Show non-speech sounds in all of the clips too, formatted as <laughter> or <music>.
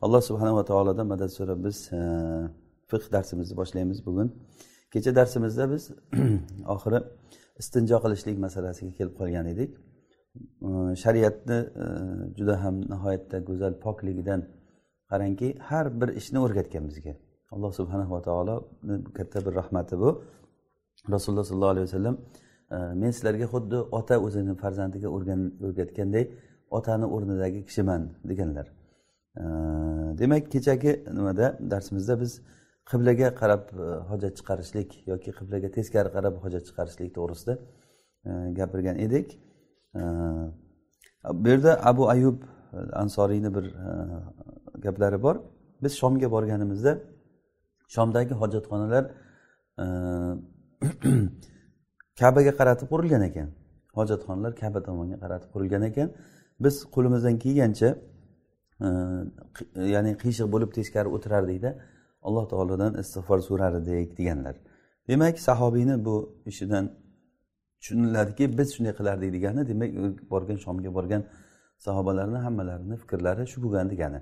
Alloh subhanava taolodan madad so'rab biz e, fiq darsimizni boshlaymiz bugun. Kecha darsimizda biz <clears throat> oxiri istinjo qilishlik masalasiga kelib qolgan edik. E, shariatni e, juda ham nihoyatda go'zal pokligidan qarangki har bir ishni o'rgatgan bizga. Alloh subhanava taolo katta bir rahmati bu. Rasululloh sollallohu alayhi vasallam men sizlarga xuddi ota o'zini farzandiga o'rgatganday otani o'rnidagi kishiman deganlar. Demak kechagi nimada darsimizda biz qiblaga qarab e, hojat chiqarishlik yoki qiblaga teskari qarab hojat chiqarishlik to'g'risida e, gapirgan edik. Bu yerda abu ayub ansoriyni bir e, gaplari bor. Biz shomga borganimizda shomdagi hojatxonalar <clears throat> kabaga qaratib qurilgan ekan. Hojatxonalar kaba tomonga qaratib qurilgan ekan. Biz qo'limizdan kelgancha ya'ni qiyshiq bo'lib teskari o'tirardikda alloh taolodan istig'for so'rar edik deganlar. Demak sahobiyni bu ishidan tushuniladiki biz shunday qilardik degani demak borgan shomga borgan sahobalarni hammalarini fikrlari shu bo'lgan degani.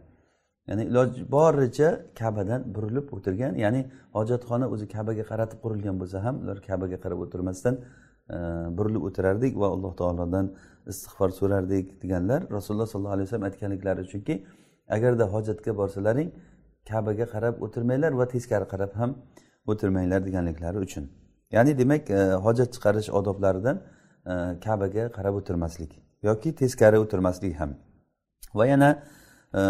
Ya'ni iloji boricha kabadan burilib o'tirgan ya'ni hojatxona o'zi kabaga qaratib qurilgan bo'lsa ham ular kabaga qarab o'tirmasdan burilib o'tirardik va alloh taolodan istig'for so'rardik deganlar rasululloh sollallohu alayhi vasallam aytganliklari. Chunki agarda hojatga borsalaring kabaga qarab o'tirmanglar va teskari qarab ham o'tirmanglar deganliklari uchun. Ya'ni demak e, hojat chiqarish odoblaridan e, kabaga qarab o'tirmaslik yoki teskari o'tirmaslik ham. Va yana e,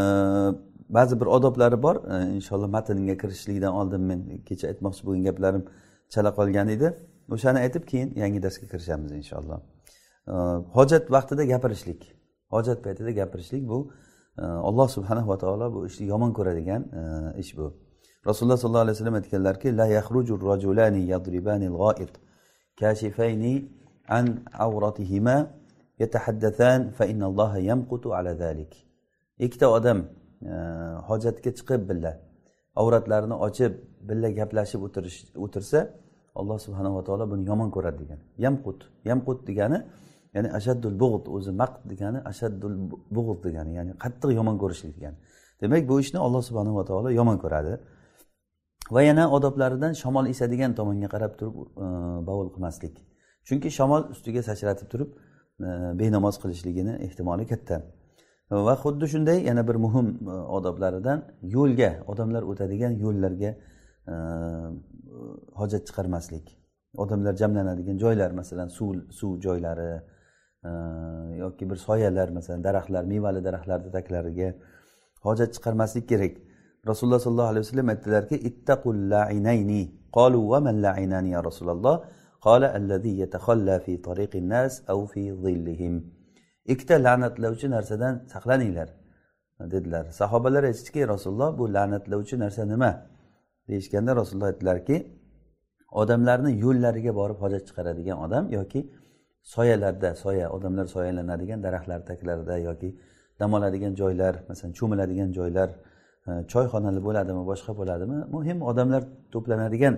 ba'zi bir odoblari bor inshaalloh matnga kirishlikdan oldin men kecha aytmoqchi bo'lgan gaplarim chala qolgan edi. O'shani aytib keyin yangi darsga kirishamiz inshaalloh. Hojat vaqtida gapirishlik hojat paytida gapirishlik bu e, alloh subhanahu va taolo bu ishni yomon ko'radigan e, ish bu. Rasululloh sollallohu alayhi vasallam aytganlarki la yaxruju rajulani yadribani g'oid kashifayni an avratihima yatahaddathan fa innalloha yamqutu ala zalik ikkita odam e, hojatga chiqib birga avratlarini ochib birga gaplashib o'tirsa alloh subhanava taolo buni yomon ko'radi degan yamqut yamqut degani ya'ni ashaddul bug'd o'zi maqt degani ashaddul bug'd degani ya'ni qattiq yomon ko'rishlik degani. Demak bu ishni alloh subhanava taolo yomon ko'radi. Va yana odoblaridan shamol esadigan tomonga qarab turib e, bovul qilmaslik. Chunki shamol ustiga sachratib turib e, benamoz qilishligini ehtimoli katta. Va xuddi shunday yana bir muhim e, odoblaridan yo'lga odamlar o'tadigan yo'llarga hojat chiqarmaslik. Odamlar jamlanadigan joylar masalan suv suv joylari e, yoki bir soyalar masalan daraxtlar mevali daraxtlarni taglariga hojat chiqarmaslik kerak. Rasululloh sollallohu alayhi vasallam aytdilarki ittaqul lainayni qolu va man lainani ya rasululloh qala allazi yatakhalla fi tariqin nas aw fi zillihim ikkita la'natlovchi narsadan saqlaninglar dedilar. Sahobalar aytishdiki rasululloh bu la'natlovchi narsa nima? Deyishganda rasululloh aytdilarki odamlarni yo'llariga borib hojat chiqaradigan odam yoki soyalarda soya odamlar soyalanadigan daraxtlar taglarida yoki dam oladigan joylar masalan cho'miladigan joylar e, choyxonalar bo'ladimi boshqa bo'ladimi? Muhim odamlar to'planadigan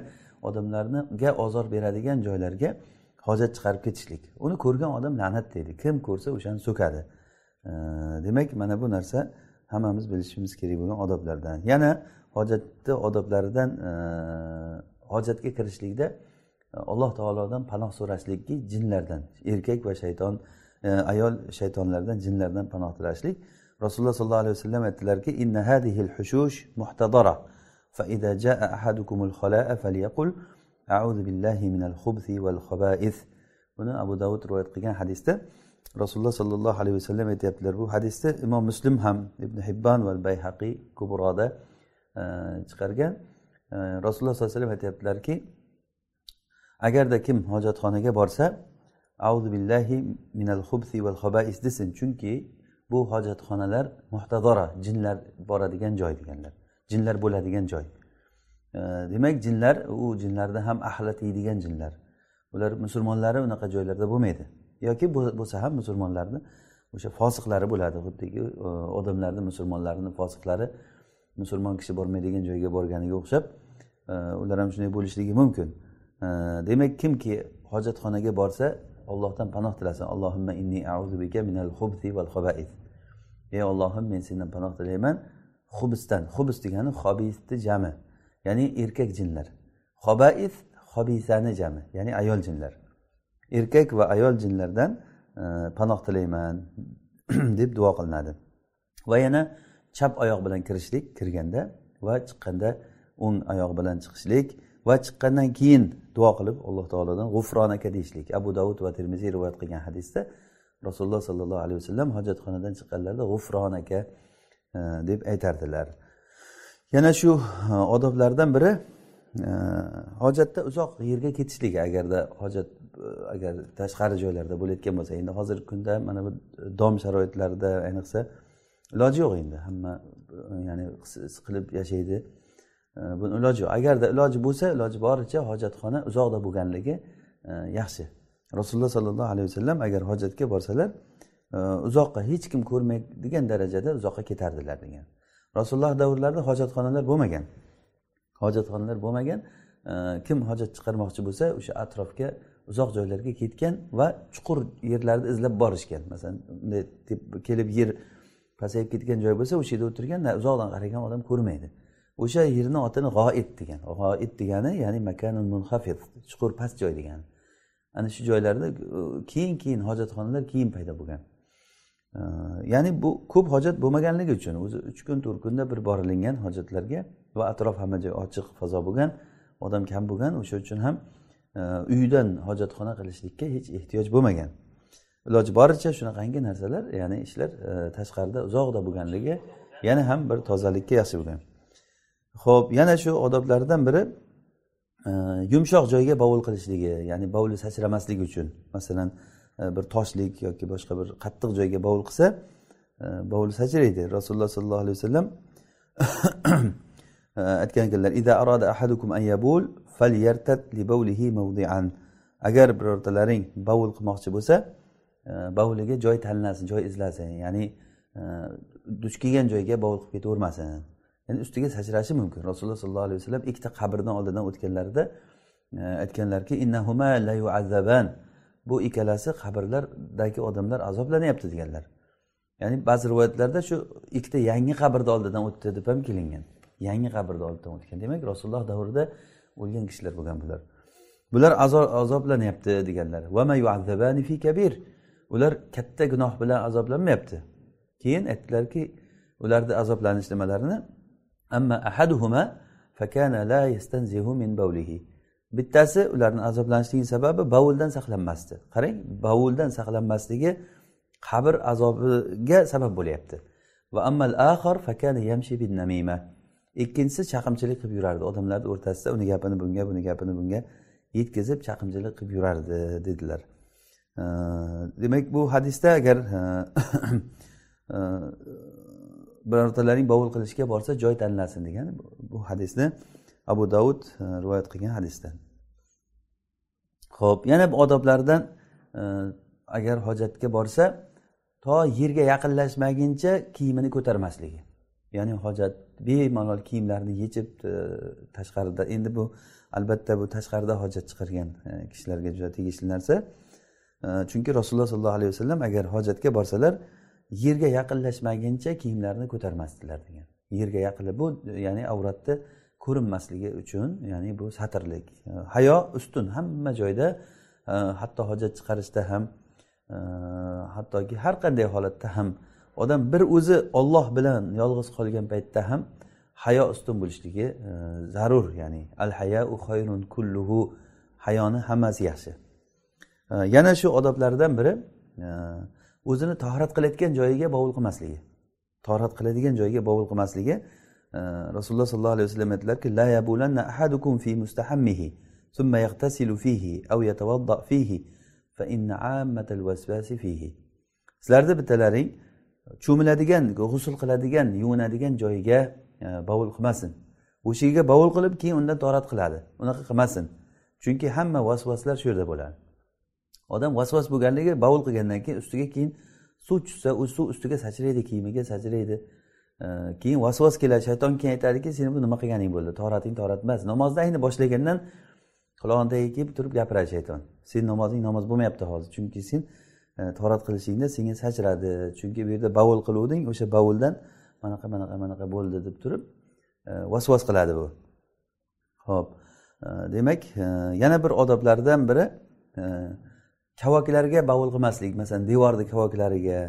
odamlarga ozor beradigan joylarga hojat chiqarib ketishlik. Uni ko'rgan odam la'nat deydi. Kim ko'rsa o'shani so'kadi. E, demak mana bu narsa hammamiz bilishimiz kerak bo'lgan odoblardan. Yana hojatni odoblaridan hojatga kirishlikda alloh taolodan panoh so'rashlikki jinlardan erkak va shayton ayol shaytonlardan jinlardan panoh tilashlik rasululloh sollallohu alayhi vasallam aytdilarki inna hadihil hushush muhtadara فإذا جاء أحدكم الخلاء فليقل أعوذ بالله من الخبث والخبائث buni abu davud rivoyat qilgan hadisda rasululloh sollallohu alayhi vasallam aytyaptilar bu hadisda imom muslim ham ibn hibbon va bayhaqiy kubroda E, chiqargan. E, Rasululloh sollallohu alayhi vasallam aytyaptilarki agarda kim hojatxonaga borsa audu billahi minal xubsi val xobais desin. Chunki bu hojatxonalar muhtadora jinlar boradigan joy deganlar jinlar bo'ladigan joy. E, demak jinlar u jinlarda ham ahli tiydigan jinlar. Ular musulmonlari unaqa joylarda bo'lmaydi. Yoki bo'lsa ham musulmonlarni o'sha fosiqlari bo'ladi. Xuddiki odamlarni musulmonlarni fosiqlari musulmon kishi bormaydigan joyga borganiga o'xshab e, ular ham shunday bo'lishligi mumkin. E, demak kimki hojatxonaga borsa ollohdan panoh tilasin. Allohimma inni bika minal xubsi val xobais ey ollohim men sendan panoh tilayman. Xubsdan xubs degani hobisni jami ya'ni erkak jinlar. Xobais hobisani jami ya'ni ayol jinlar. Erkak va ayol jinlardan e, panoh tilayman <clears throat> deb duo qilinadi. Va yana chap oyoq bilan kirishlik kirganda va chiqqanda o'ng oyoq bilan chiqishlik va chiqqandan keyin duo qilib alloh taolodan g'ufronaka deyishlik. Abu davud va termiziy rivoyat qilgan hadisda rasululloh sollallohu alayhi vasallam hojatxonadan chiqqanlarida g'ufronaka e, deb aytardilar. Yana shu e, odoblardan biri e, hojatda uzoq yerga ketishlik. Agarda hojat agar tashqari joylarda bo'layotgan bo'lsa endi hozirgi kunda mana bu dom sharoitlarida ayniqsa iloji yo'q endi. Hamma ya'ni qilib yashaydi. Buni iloji yo'q. Agarda iloji bo'lsa iloji boricha hojatxona uzoqda bo'lganligi e, yaxshi. Rasululloh sollallohu alayhi vasallam agar hojatga borsalar e, uzoqqa hech kim ko'rmaydigan darajada uzoqqa ketardilar degan. Rasululloh davrlarida hojatxonalar bo'lmagan. Hojatxonalar bo'lmagan. E, kim hojat chiqarmoqchi bo'lsa o'sha atrofga uzoq joylarga ketgan va chuqur yerlarni izlab borishgan. Masalan bunday kelib yer pasayib ketgan joy bo'lsa o'sha yerda o'tirgan uzoqdan qaragan odam ko'rmaydi. O'sha yerni otini g'oid degan g'oid degani ya'ni makanun munhafid chuqur past joy degani. Ana shu joylarda keyin keyin hojatxonalar keyin paydo bo'lgan. Ya'ni bu ko'p hojat bo'lmaganligi uchun o'zi uch kun to'rt kunda bir borilingan hojatlarga va atrof hamma joy ochiq fazo bo'lgan odam kam bo'lgan o'sha uchun ham uydan hojatxona qilishlikka hech ehtiyoj bo'lmagan. Iloji boricha shunaqangi narsalar ya'ni ishlar e, tashqarida uzoqda bo'lganligi yana ham bir tozalikka yaxshi bo'lgan. Ho'p yana shu odoblardan biri e, yumshoq joyga bovul qilishligi ya'ni bovuli sachramasligi uchun. Masalan e, bir toshlik yoki boshqa bir qattiq joyga bovul qilsa e, bovuli sachraydi. Rasululloh sollallohu alayhi vasallam <coughs> aytgan ekanlar agar birortalaring bovul qilmoqchi bo'lsa bovuliga joy tanlasin joy izlasin. Ya'ni e, duch kelgan joyga bovul qilib ketavermasin. Ya'ni ustiga sachrashi mumkin. Rasululloh sollallohu alayhi vasallam ikkita qabrdan oldidan o'tganlarida e, aytganlarki innahuma la yuazzaban bu ikkalasi qabrlardagi odamlar azoblanyapti deganlar. Ya'ni ba'zi rivoyatlarda shu ikkita yangi qabrni oldidan o'tdi deb ham kelingan. Yangi qabrni oldidan o'tgan. Demak rasululloh davrida o'lgan kishilar bo'lgan bular. Bular azoblanyapti deganlar. Ular katta gunoh bilan azoblanmayapti. Keyin aytdilarki ularni azoblanish nimalarini? Amma ahaduhuma fakana la yastanzihu min bawlihi. Bittasi ularni azoblanishligining sababi bovuldan saqlanmasdi. Qarang bovuldan saqlanmasligi qabr azobiga sabab bo'lyapti. Va ammal axar fakana yamshi bin namima. Ikkinchisi chaqimchilik qilib yurardi. Odamlarni o'rtasida uni gapini bunga buni gapini bunga yetkazib chaqimchilik qilib yurardi dedilar. Demak bu hadisda agar e, <coughs> e, birortalaring bovul qilishga borsa joy tanlasin degan bu hadisni abu davud e, rivoyat qilgan hadisdan ho'p yana odoblardan agar hojatga borsa to yerga yaqinlashmaguncha kiyimini ko'tarmasligi. Ya'ni hojat bemalol kiyimlarini yechib tashqarida endi bu albatta bu tashqarida hojat chiqargan kishilarga juda tegishli narsa. Chunki rasululloh sollallohu alayhi vasallam agar hojatga borsalar yerga yaqinlashmaguncha kiyimlarini ko'tarmasdilar degan. Yerga yaqinlab bu ya'ni avratni ko'rinmasligi uchun ya'ni bu satrlik. Hayo ustun hamma joyda e, hatto hojat chiqarishda ham e, hattoki har qanday holatda ham odam bir o'zi olloh bilan yolg'iz qolgan paytda ham hayo ustun bo'lishligi e, zarur. Ya'ni al hayau xayrun kulluhu hayoni hammasi yaxshi. yana shu odoblardan biri e, o'zini tahorat qilayotgan joyiga bovul qilmasligi. Tahorat qiladigan joyiga bovul qilmasligi. Rasululloh sollallohu alayhi vasallam aytdilarki la yabulanna ahadukum fi mustahammihi thumma yaghtasilu fihi aw yatawadda fihi fa inna ammatal waswasi fihi. Sizlarni bittalaring cho'miladigan g'usul qiladigan yuvinadigan joyiga e, bovul qilmasin. O'sha yerga bovul qilib keyin undan torat qiladi. Unaqa qilmasin. Chunki hamma vasvaslar shu yerda bo'ladi. Odam vasvas bo'lganligi bovul qilgandan keyin ustiga keyin suv tushsa u suv ustiga sachraydi kiyimiga sachraydi keyin vasvas keladi shayton keyin aytadiki sen bu nima qilganing bo'ldi? Torating torat emas. Namozni ayni boshlagandan qulog'ini kelib turib gapiradi shayton. Sen namozing namoz bo'lmayapti hozir chunki sen e, torat qilishingda senga sachradi. Chunki bu yerda bovul qiluvding o'sha bovuldan manaqa manaqa manaqa bo'ldi deb turib e, vasvas qiladi bu. Ho'p. E, demak yana bir odoblardan biri kavaklarga bovul qilmaslik masalan devorni kavaklariga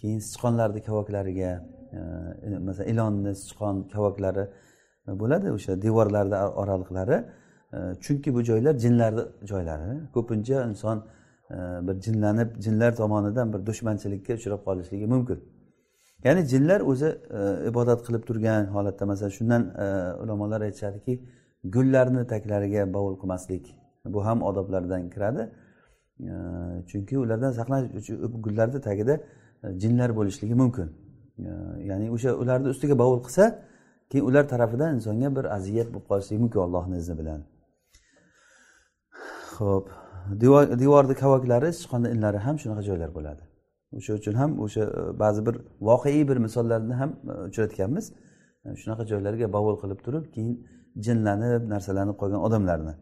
keyin sichqonlarni kavaklariga e, masalan ilonni sichqon kavaklari e, bo'ladi o'sha devorlarni oraliqlari. E, chunki bu joylar jinlarni joylari. Ko'pincha inson bir jinlanib jinlar tomonidan bir dushmanchilikka uchrab qolishligi mumkin. Ya'ni jinlar o'zi ibodat qilib turgan holatda masalan shundan ulamolar aytishadiki gullarni taglariga bovul qilmaslik. Bu ham odoblardan kiradi. Chunki ulardan saqlanish uchun gullarni tagida e, jinlar bo'lishligi mumkin. Ya'ni o'sha ularni ustiga bovul qilsa keyin ular tarafidan insonga bir aziyat bo'lib qolishligi mumkin allohni izni bilan. Ho'p devorni kavaklari sichqonni inlari ham shunaqa joylar bo'ladi. O'sha uchun ham o'sha e, ba'zi bir voqeiy bir misollarni ham e, uchratganmiz. Shunaqa joylarga bovul qilib turib keyin jinlanib narsalanib qolgan odamlarni.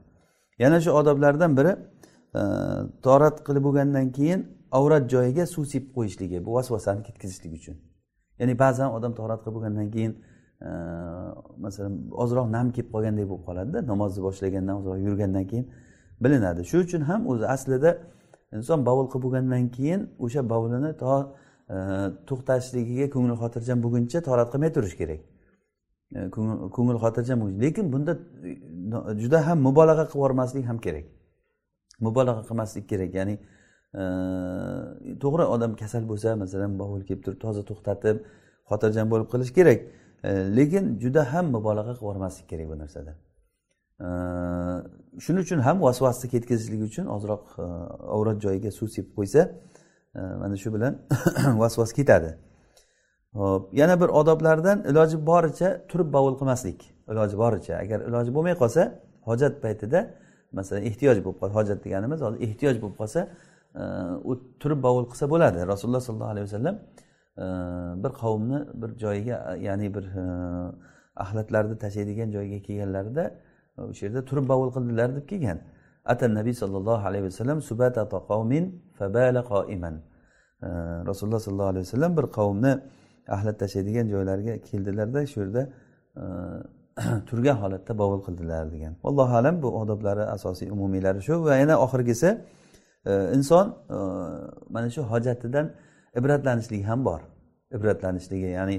Yana shu odoblardan biri torat qilib bo'lgandan keyin avrat joyiga suv sepib qo'yishligi bu vasvasani ketkazishlik uchun. Ya'ni ba'zan odam torat qilib bo'lgandan keyin e, masalan ozroq nam kelib qolgandek bo'lib qoladida namozni boshlagandan ozroq yurgandan keyin bilinadi. Shu uchun ham o'zi aslida inson bovul qilib bo'lgandan keyin o'sha bovulini to e, to'xtashligiga ko'ngli xotirjam bo'lguncha torat qilmay turish kerak. E, Ko'ngil xotirjam lekin bunda juda ham mubolag'a qilib yubormaslik ham kerak. Mubolag'a qilmaslik kerak. Ya'ni e, to'g'ri odam kasal bo'lsa masalan bovul kelib turib toza to'xtatib xotirjam bo'lib qilish kerak. E, lekin juda ham mubolag'a qilib yubormaslik kerak bu narsada. E, shuning uchun ham vasvasni ketkazishlik uchun ozroq avrat joyiga suv sepib qo'ysa mana shu bilan <coughs> vasvas ketadi. Hop yana bir odoblardan iloji boricha turib bovul qilmaslik. Iloji boricha. Agar iloji bo'lmay qolsa hojat paytida masalan ehtiyoj bo'lib qolsa hojat deganimiz hozir ehtiyoj bo'lib qolsa e, u turib bovul qilsa bo'ladi. Rasululloh sollallohu alayhi vasallam e, bir qavmni bir joyiga ya'ni bir e, axlatlarni tashlaydigan joyga kelganlarida o'sha yerda turib bovul qildilar deb kelgan. Ata nabiy sollallohu alayhi vasallam subatata qavmin fabala qoiman rasululloh sollallohu alayhi vasallam bir qavmni axlat tashlaydigan joylariga keldilarda shu yerda <clears throat> turgan holatda bovul qildilar degan. Allohu alam bu odoblari asosiy umumiylari shu va yana oxirgisi e, inson e, mana shu hojatidan ibratlanishligi ham bor. Ibratlanishligi ya'ni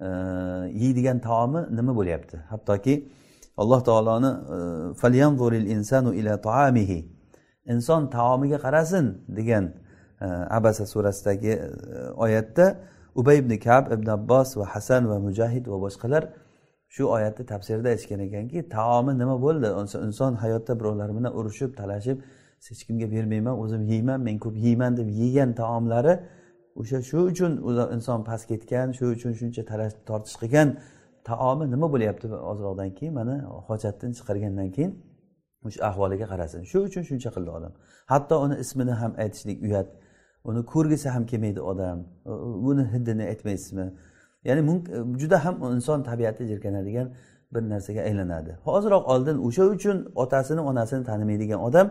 e, yeydigan taomi nima bo'lyapti? Hattoki alloh taoloni falyanzuril insanu ila taamihi inson taomiga qarasin degan abasa surasidagi oyatda ubay ibn kab ibn abbos va hasan va mujahid va boshqalar shu oyatni tafsirida aytishgan ekanki taomi nima bo'ldi? Inson hayotda birovlar bilan urushib talashib hech kimga bermayman o'zim yeyman men ko'p yeyman deb yegan taomlari o'sha shu uchun inson past ketgan shu uchun shuncha talash tortish qilgan taomi nima bo'lyapti ozroqdan keyin? Mana hojatdan chiqargandan keyin o'sha ahvoliga qarasin. Shu uchun shuncha qildi odam. Hatto uni ismini ham aytishlik uyat uni ko'rgisi ham kelmaydi odam. Uni hidini aytmaysizmi? Ya'ni e, juda ham inson tabiati jirkanadigan bir narsaga aylanadi. Hoziroq oldin o'sha uchun otasini onasini tanimaydigan odam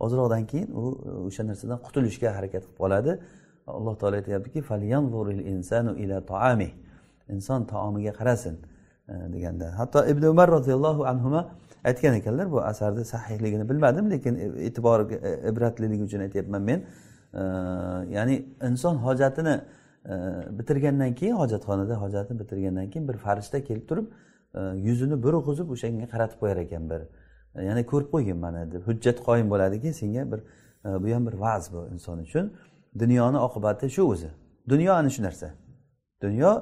ozroqdan keyin u e, o'sha narsadan qutulishga harakat qilib qoladi. Alloh taolo aytyaptiki inson taomiga qarasin e, deganda. Hatto ibn umar roziyallohu anhu aytgan ekanlar bu asarni sahihligini bilmadim lekin e'tibor ibratliligi uchun aytyapman men. Ya'ni inson hojatini bitirgandan keyin hojatxonada hojatini bitirgandan keyin bir farishta kelib turib e, yuzini burg'izib o'shanga qaratib qo'yar ekan bir. E, ya'ni ko'rib qo'ygin mana deb hujjat qoyim bo'ladiki senga bir e, bu ham bir va'z bu inson uchun. Dunyoni oqibati shu o'zi. Dunyo ana shu narsa. Dunyo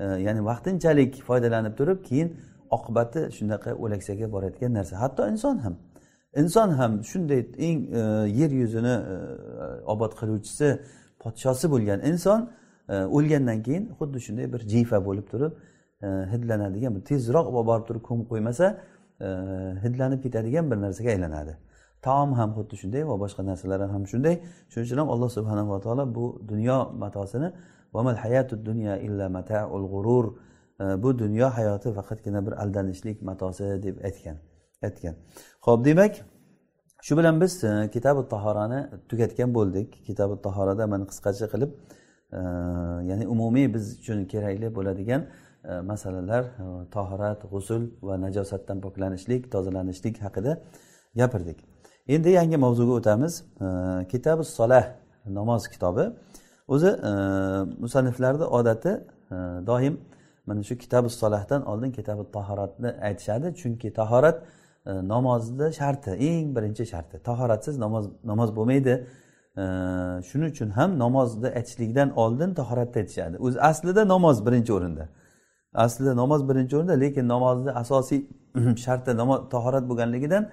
ya'ni vaqtinchalik foydalanib turib keyin oqibati shunaqa o'laksaga borayotgan narsa. Hatto inson ham inson ham shunday eng e, yer yuzini obod qiluvchisi podshosi bo'lgan inson e, o'lgandan keyin xuddi shunday bir jifa bo'lib turib e, hidlanadigan tezroq olib borib turib ko'mib qo'ymasa e, hidlanib ketadigan bir narsaga aylanadi. Taom ham xuddi shunday va boshqa narsalar ham shunday. Shuning uchun ham alloh subhanava taolo bu dunyo matosini dunya illa mataul g'urur e, bu dunyo hayoti faqatgina bir aldanishlik matosi deb aytgan aytgan. Ho'p demak shu bilan biz e, kitobi tahorani tugatgan bo'ldik. Kitobi tahorada mana qisqacha qilib ya'ni umumiy biz uchun kerakli bo'ladigan masalalar tahorat g'usul va najosatdan poklanishlik tozalanishlik haqida gapirdik. Endi yangi mavzuga o'tamiz. Kitabi solah namoz kitobi. O'zi musanniflarni odati doim mana shu kitabi solahdan oldin kitabi tahoratni aytishadi. Chunki tahorat namozni sharti eng birinchi sharti. Tahoratsiz namoz namoz bo'lmaydi. Shuning uchun ham namozni aytishlikdan oldin tahoratni aytishadi o'zi aslida namoz birinchi o'rinda. Aslida namoz birinchi o'rinda lekin namozni asosiy <clears throat> sharti tahorat bo'lganligidan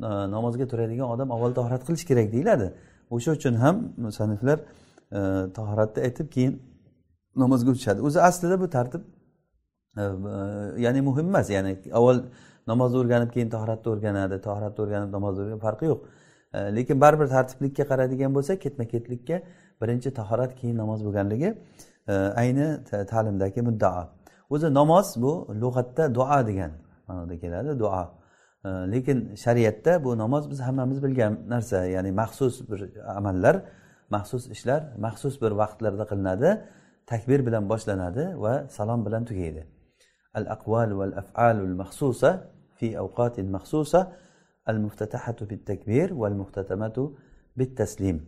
namozga turadigan odam avval tahorat qilish kerak deyiladi. O'sha uchun ham musaniflar e, tahoratni aytib keyin namozga o'tishadi. O'zi aslida bu tartib e, e, ya'ni muhim emas. Ya'ni avval namozni o'rganib keyin tahoratni o'rganadi tahoratni o'rganib namozni o'rganib farqi yo'q. Э, lekin baribir tartiblikka qaraydigan bo'lsa ketma ketlikka birinchi tahorat keyin namoz bo'lganligi e, ayni ta'limdagi muddao. O'zi namoz bu lug'atda duo degan ma'noda keladi duo. E, lekin shariatda bu namoz biz hammamiz bilgan narsa ya'ni maxsus bir amallar maxsus ishlar maxsus bir vaqtlarda qilinadi takbir bilan boshlanadi va salom bilan tugaydi. Al aqval val afalul maxsusa al muftatahatu bit takbir val bit taslim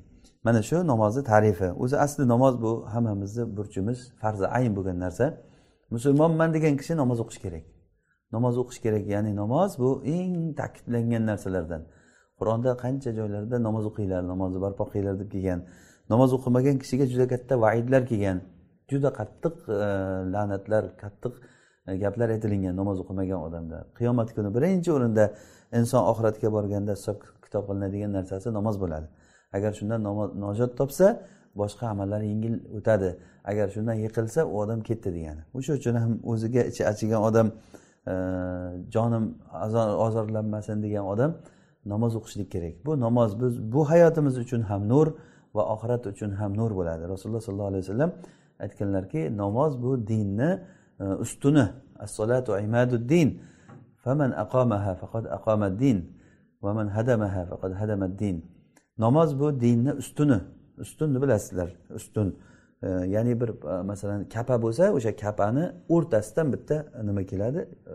mana shu namozni tarifi. O'zi asli namoz bu hammamizni burchimiz farzi ayn bo'lgan narsa. Musulmonman degan kishi namoz o'qish kerak. Namoz o'qish kerak ya'ni namoz bu eng ta'kidlangan narsalardan. Qur'onda qancha joylarda namoz o'qinglar namozni barpo qilinglar deb kelgan. Namoz o'qimagan kishiga juda katta vaidlar kelgan. Juda qattiq e, la'natlar qattiq e, gaplar aytilingan namoz o'qimagan odamda. Qiyomat kuni birinchi o'rinda inson oxiratga borganda hisob kitob qilinadigan narsasi namoz bo'ladi. Agar shundan nojot topsa boshqa amallar yengil o'tadi. Agar shundan yiqilsa u odam ketdi degani. O'sha uchun ham o'ziga ichi achigan odam e, jonim ozorlanmasin degan odam namoz o'qishlik kerak. Bu namoz biz bu hayotimiz uchun ham nur va oxirat uchun ham nur bo'ladi. Rasululloh sollallohu alayhi vasallam aytganlarki namoz bu dinni e, ustuni as-solatu imaduddin faman aqamaha faqad aqamaddin va man hadamaha faqad hadamaddin namoz bu dinni ustuni ustunni bilasizlar ustun ya'ni bir e, masalan kapa bo'lsa o'sha kapani o'rtasidan bitta nima keladi? E,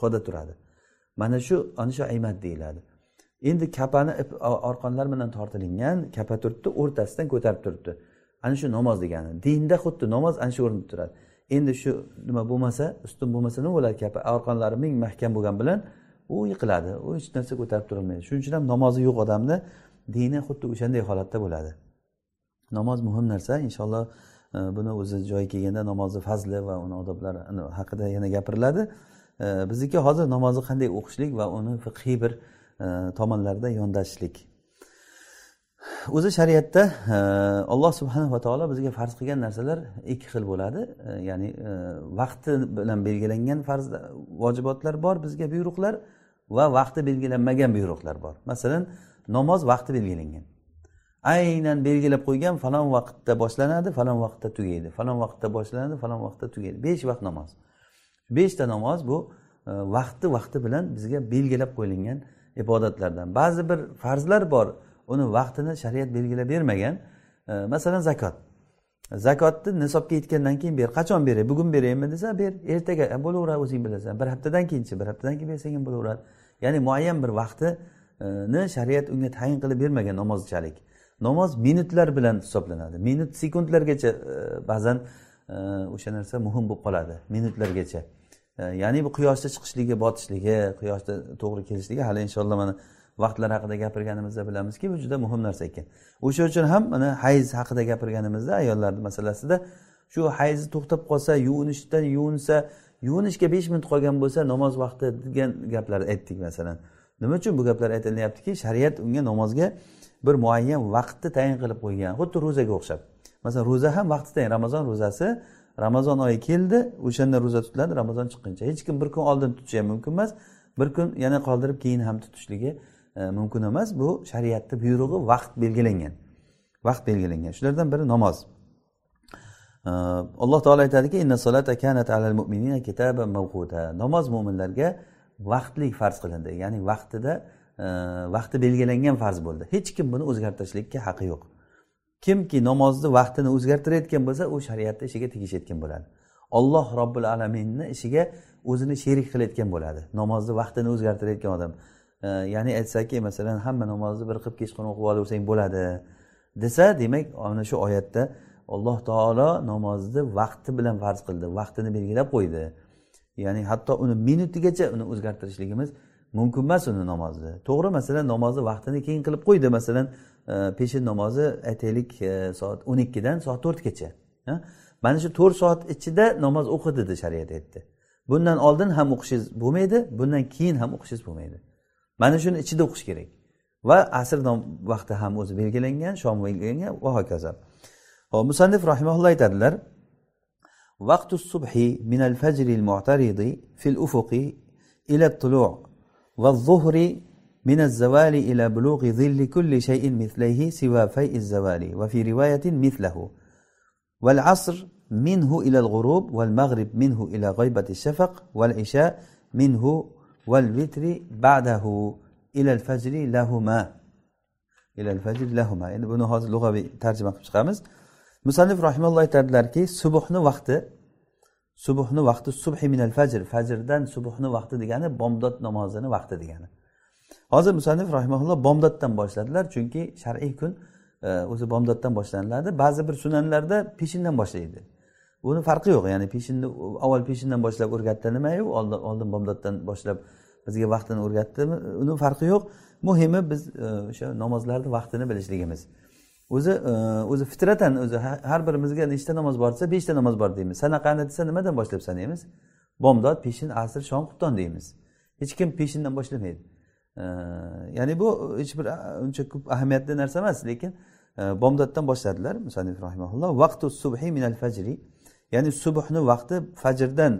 xoda turadi. Mana shu ana shu aymat deyiladi. Endi kapani orqonlar bilan tortilingan kapa turibdi o'rtasidan ko'tarib turibdi. Ana shu namoz degani. Dinda xuddi namoz ana shu o'rinda turadi. Endi shu nima bo'lmasa ustun bo'lmasa nima bo'ladi kapi arqonlari ming mahkam bo'lgan bilan u yiqiladi. U hech narsa ko'tarib turolmaydi shuning uchun ham namozi yo'q odamni dini xuddi o'shanday holatda bo'ladi. Namoz muhim narsa. Inshaalloh e, buni o'zi joyi kelganda namozni fazli va uni odoblari haqida yana gapiriladi. E, bizniki hozir namozni qanday o'qishlik va uni fiqhiy bir e, tomonlarida yondashishlik o'zi shariatda e, alloh subhanava taolo bizga farz qilgan narsalar ikki xil bo'ladi. E, ya'ni e, vaqti bilan belgilangan farz vojibotlar bor bizga buyruqlar va vaqti belgilanmagan buyruqlar bor. Masalan namoz vaqti belgilangan. Aynan belgilab qo'ygan falon vaqtda boshlanadi falon vaqtda tugaydi falon vaqtda boshlanadi falon vaqtda tugaydi. Besh vaqt namoz. Beshta namoz bu vaqti vaqti bilan bizga belgilab qo'yilgan ibodatlardan. Ba'zi bir farzlar bor uni vaqtini shariat belgilab bermagan e, masalan zakot. Zakotni nisobga yetgandan keyin ber qachon beray? Bugun beraymi desa ber ertaga e, bo'laveradi o'zing bilasan. Bir haftadan keyinchi bir haftadan keyin bersang ham bo'laveradi ya'ni muayyan bir vaqtini e, shariat unga tayin qilib bermagan namozchalik. Namoz minutlar bilan hisoblanadi. Minut sekundlargacha ba'zan o'sha narsa muhim bo'lib qoladi minutlargacha. Ya'ni bu quyoshni chiqishligi botishligi quyoshni to'g'ri kelishligi hali inshaalloh mana vaqtlar haqida gapirganimizda bilamizki bu juda muhim narsa ekan. O'sha uchun ham mana hayz haqida gapirganimizda ayollarni masalasida shu hayzi to'xtab qolsa yuvinishdan yuvinsa yuvinishga besh minut qolgan bo'lsa namoz vaqti degan gaplarni aytdik masalan. Nima uchun bu gaplar aytilyaptiki shariat unga namozga bir muayyan vaqtni tayin qilib qo'ygan xuddi ro'zaga o'xshab. Masalan ro'za ham vaqti tayin ramazon ro'zasi ramazon oyi keldi o'shanda ro'za tutiladi ramazon chiqquncha hech kim bir kun oldin tutishi ham mumkin emas bir kun yana qoldirib keyin ham tutishligi mumkin emas bu shariatni buyrug'i vaqt belgilangan. Vaqt belgilangan. Shulardan biri namoz. Alloh taolo aytadiki namoz mo'minlarga vaqtli farz qilindi. Ya'ni vaqtida e, vaqti belgilangan farz bo'ldi. Hech kim buni o'zgartirishlikka haqqi yo'q. Kimki namozni vaqtini o'zgartirayotgan bo'lsa u shariatni ishiga tegishayotgan bo'ladi. Olloh robbil alaminni ishiga o'zini sherik qilayotgan bo'ladi. Namozni vaqtini o'zgartirayotgan odam. Ya'ni aytsaki masalan hamma namozni bir qilib kechqurun o'qib olaversang bo'ladi desa demak mana shu oyatda alloh taolo namozni vaqti bilan farz qildi vaqtini belgilab qo'ydi. Ya'ni hatto uni minutigacha uni o'zgartirishligimiz mumkin emas uni namozni. To'g'ri masalan namozni vaqtini keyin qilib qo'ydi masalan e, peshin namozi aytaylik e, soat o'n ikkidan soat to'rtgacha mana shu to'rt soat ichida namoz o'qi dedi shariat aytdi. Bundan oldin ham o'qishingiz bo'lmaydi bundan keyin ham o'qishingiz bo'lmaydi. mana shuni ichida o'qish kerak va asr vaqti ham o'zi belgilangan shom belgilangan va hokazo hop musannif rahimaulloh aytadilar vaqtu subhi minal fajril mu'taridi fil ufuqi ila tulu' va zuhri من الزوال إلى بلوغ ظل كل شيء مثليه سوى فيء الزوال وفي رواية مثله والعصر منه إلى الغروب والمغرب منه إلى غيبة الشفق والعشاء منه والوتر بعده إلى الفجر لهما إلى الفجر لهما endi buni hozir lug'aviy tarjima qilib chiqamiz musannif rahimalloh aytadilarki subuhni vaqti subuhni vaqti subhi minal fajr fajrdan subuhni vaqti degani bomdod namozini vaqti degani hozir musannif rahimaulloh bomdoddan boshladilar chunki shar'iy kun e, o'zi bomdoddan boshlaniladi ba'zi bir sunanlarda peshindan boshlaydi Buni farqi yo'q. Ya'ni peshinni avval peshindan boshlab o'rgatdi. Nimayu oldin oldin bomdoddan boshlab bizga vaqtini o'rgatdimi? Uni farqi yo'q. Muhimi biz e, o'sha namozlarni vaqtini bilishligimiz. O'zi e, o'zi fitratan o'zi har birimizga nechta namoz bor desa beshta namoz bor deymiz. Sanaqani desa nimadan boshlab sanaymiz bomdod peshin asr shom xufton deymiz. Hech kim peshindan boshlamaydi. E, ya'ni bu hech bir uncha ko'p ahamiyatli narsa emas lekin bomdoddan boshladilar musanif rahimaulloh vaqtu subhi minal fajri. Ya'ni subhni vaqti fajrdan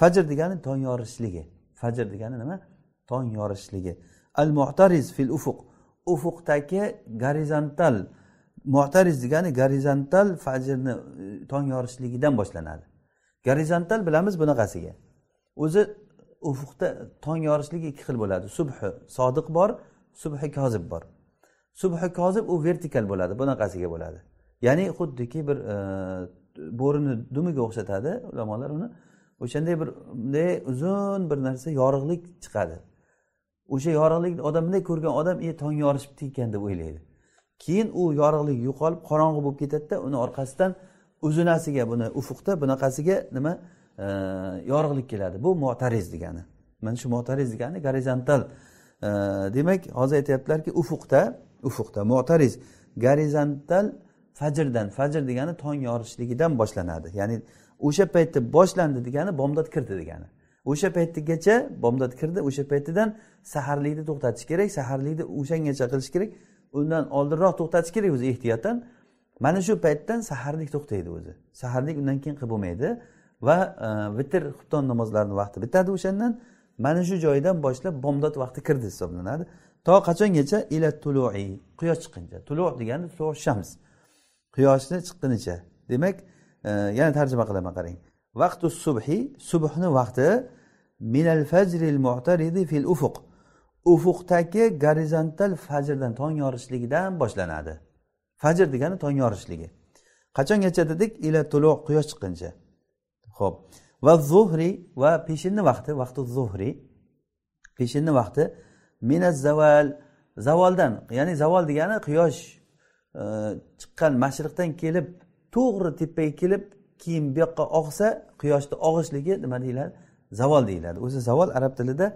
fajr degani tong yorishligi. Fajr degani nima? Tong yorishligi. Al mu'tariz fil ufuq. Ufuqdagi gorizontal mu'tariz degani gorizontal fajrni e, tong yorishligidan boshlanadi. Gorizontal bilamiz bunaqasiga. O'zi ufuqda tong yorishligi ikki xil bo'ladi. Subhi sodiq bor subhi kozib bor. Subhi kozib u vertikal bo'ladi bunaqasiga bo'ladi. Ya'ni xuddiki bir e, bo'rini dumiga o'xshatadi ulamolar uni o'shanday bir bunday uzun bir narsa yorug'lik chiqadi. O'sha yorug'likni odam bunday ko'rgan odam e tong yorishibdi ekan deb o'ylaydi. Keyin u yorug'lik yo'qolib qorong'i bo'lib ketadida uni orqasidan uzunasiga buni ufuqda bunaqasiga nima e, yorug'lik keladi. Bu motariz degani. Mana shu motariz degani gorizontal. E, demak hozir aytyaptilarki ufuqda ufuqda motariz gorizontal fajrdan fajr degani tong yorishligidan boshlanadi. Ya'ni o'sha paytda boshlandi degani bomdod kirdi degani. O'sha paytgacha bomdod kirdi o'sha paytidan saharlikni to'xtatish kerak saharlikni o'shangacha qilish kerak. Undan oldinroq to'xtatish kerak o'zi ehtiyotdan. Mana shu paytdan saharlik to'xtaydi o'zi. Saharlik undan keyin qilib bo'lmaydi va e, vitr xufton namozlarini vaqti bitadi o'shandan. Mana shu joydan boshlab bomdod vaqti kirdi hisoblanadi. To qachongacha? Ila tului quyosh chiqquncha tulu degani shams. Quyoshni chiqqunicha. Demak e, yana tarjima qilaman qarang. Vaqtu subhi subhni vaqti minal fajril mu'taridi fil ufuq. Ufuqdagi gorizontal fajrdan tong yorishligidan boshlanadi. Fajr degani tong yorishligi. Qachongacha dedik? Ila tulu quyosh chiqquncha. Ho'p va zuhri va peshinni vaqti vaqti zuhri. Peshinni vaqti mina zaval zavoldan ya'ni zavol degani quyosh chiqqan mashriqdan kelib to'g'ri tepaga kelib keyin bu yoqqa og'sa quyoshni og'ishligi nima deyiladi? Zavol deyiladi. O'zi zavol arab tilida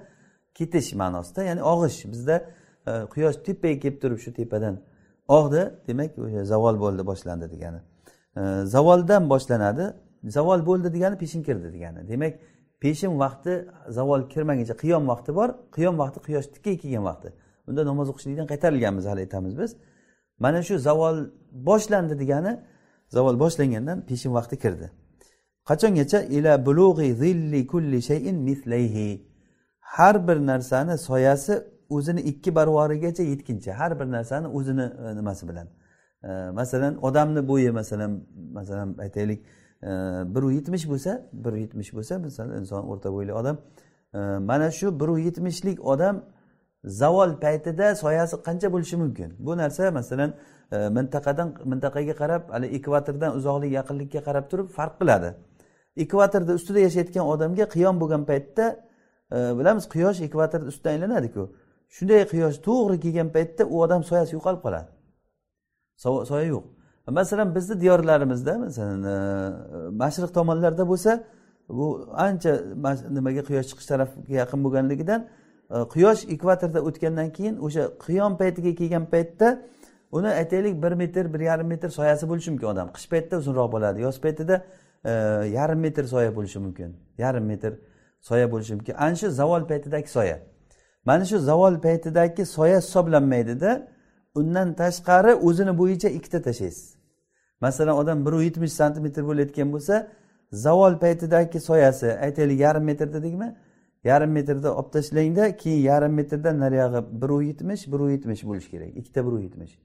ketish ma'nosida ya'ni og'ish. Bizda e, quyosh tepaga kelib turib shu tepadan og'di demak o'sha zavol bo'ldi boshlandi degani. E, zavoldan boshlanadi. Zavol bo'ldi degani peshin kirdi degani. Demak peshin vaqti zavol kirmaguncha qiyom vaqti bor. Qiyom vaqti quyosh tikkaga kelgan vaqti. Unda namoz o'qishlikdan qaytarilganmiz hali aytamiz biz. Mana shu zavol boshlandi degani zavol boshlangandan peshin vaqti kirdi. Qachongacha? Ila bulug'i zilli kulli shayin mislayhi har bir narsani soyasi o'zini ikki barvorigacha yetguncha har bir narsani o'zini e, nimasi bilan? E, masalan odamni bo'yi masalan masalan aytaylik e, bir yetmish bo'lsa bir yetmish bo'lsa masalan inson o'rta bo'yli odam e, mana shu bir yetmishlik odam zavol paytida soyasi qancha bo'lishi mumkin? Bu narsa masalan e, mintaqadan mintaqaga qarab hali ekvatordan uzoqlik yaqinlikka qarab turib farq qiladi. Ekvatorda ustida yashayotgan odamga qiyom bo'lgan paytda e, bilamiz quyosh ekvatorni ustidan aylanadiku. Shunday quyosh to'g'ri kelgan paytda u odam soyasi yo'qolib qoladi. Soya yo'q. Masalan bizni diyorlarimizda masalan e, mashriq tomonlarda bo'lsa bu ancha nimaga quyosh chiqish tarafiga yaqin bo'lganligidan Э, quyosh ekvatorda o'tgandan keyin o'sha qiyom paytiga kelgan paytda uni aytaylik bir metr bir yarim metr soyasi bo'lishi mumkin odam. Qish paytida uzunroq bo'ladi yoz paytida e, yarim metr soya bo'lishi mumkin. Yarim metr soya bo'lishi mumkin. Ana shu zavol paytidagi soya. Mana shu zavol paytidagi soya hisoblanmaydida undan tashqari o'zini bo'yicha ikkita tashlaysiz. Masalan odam bir yetmish santimetr bo'layotgan bo'lsa zavol paytidagi soyasi aytaylik yarim metr dedikmi? Yarim metrda olib tashlangda keyin yarim metrdan nariyog'i bir yetmish bir yetmish bo'lishi kerak. Ikkita bir yetmish.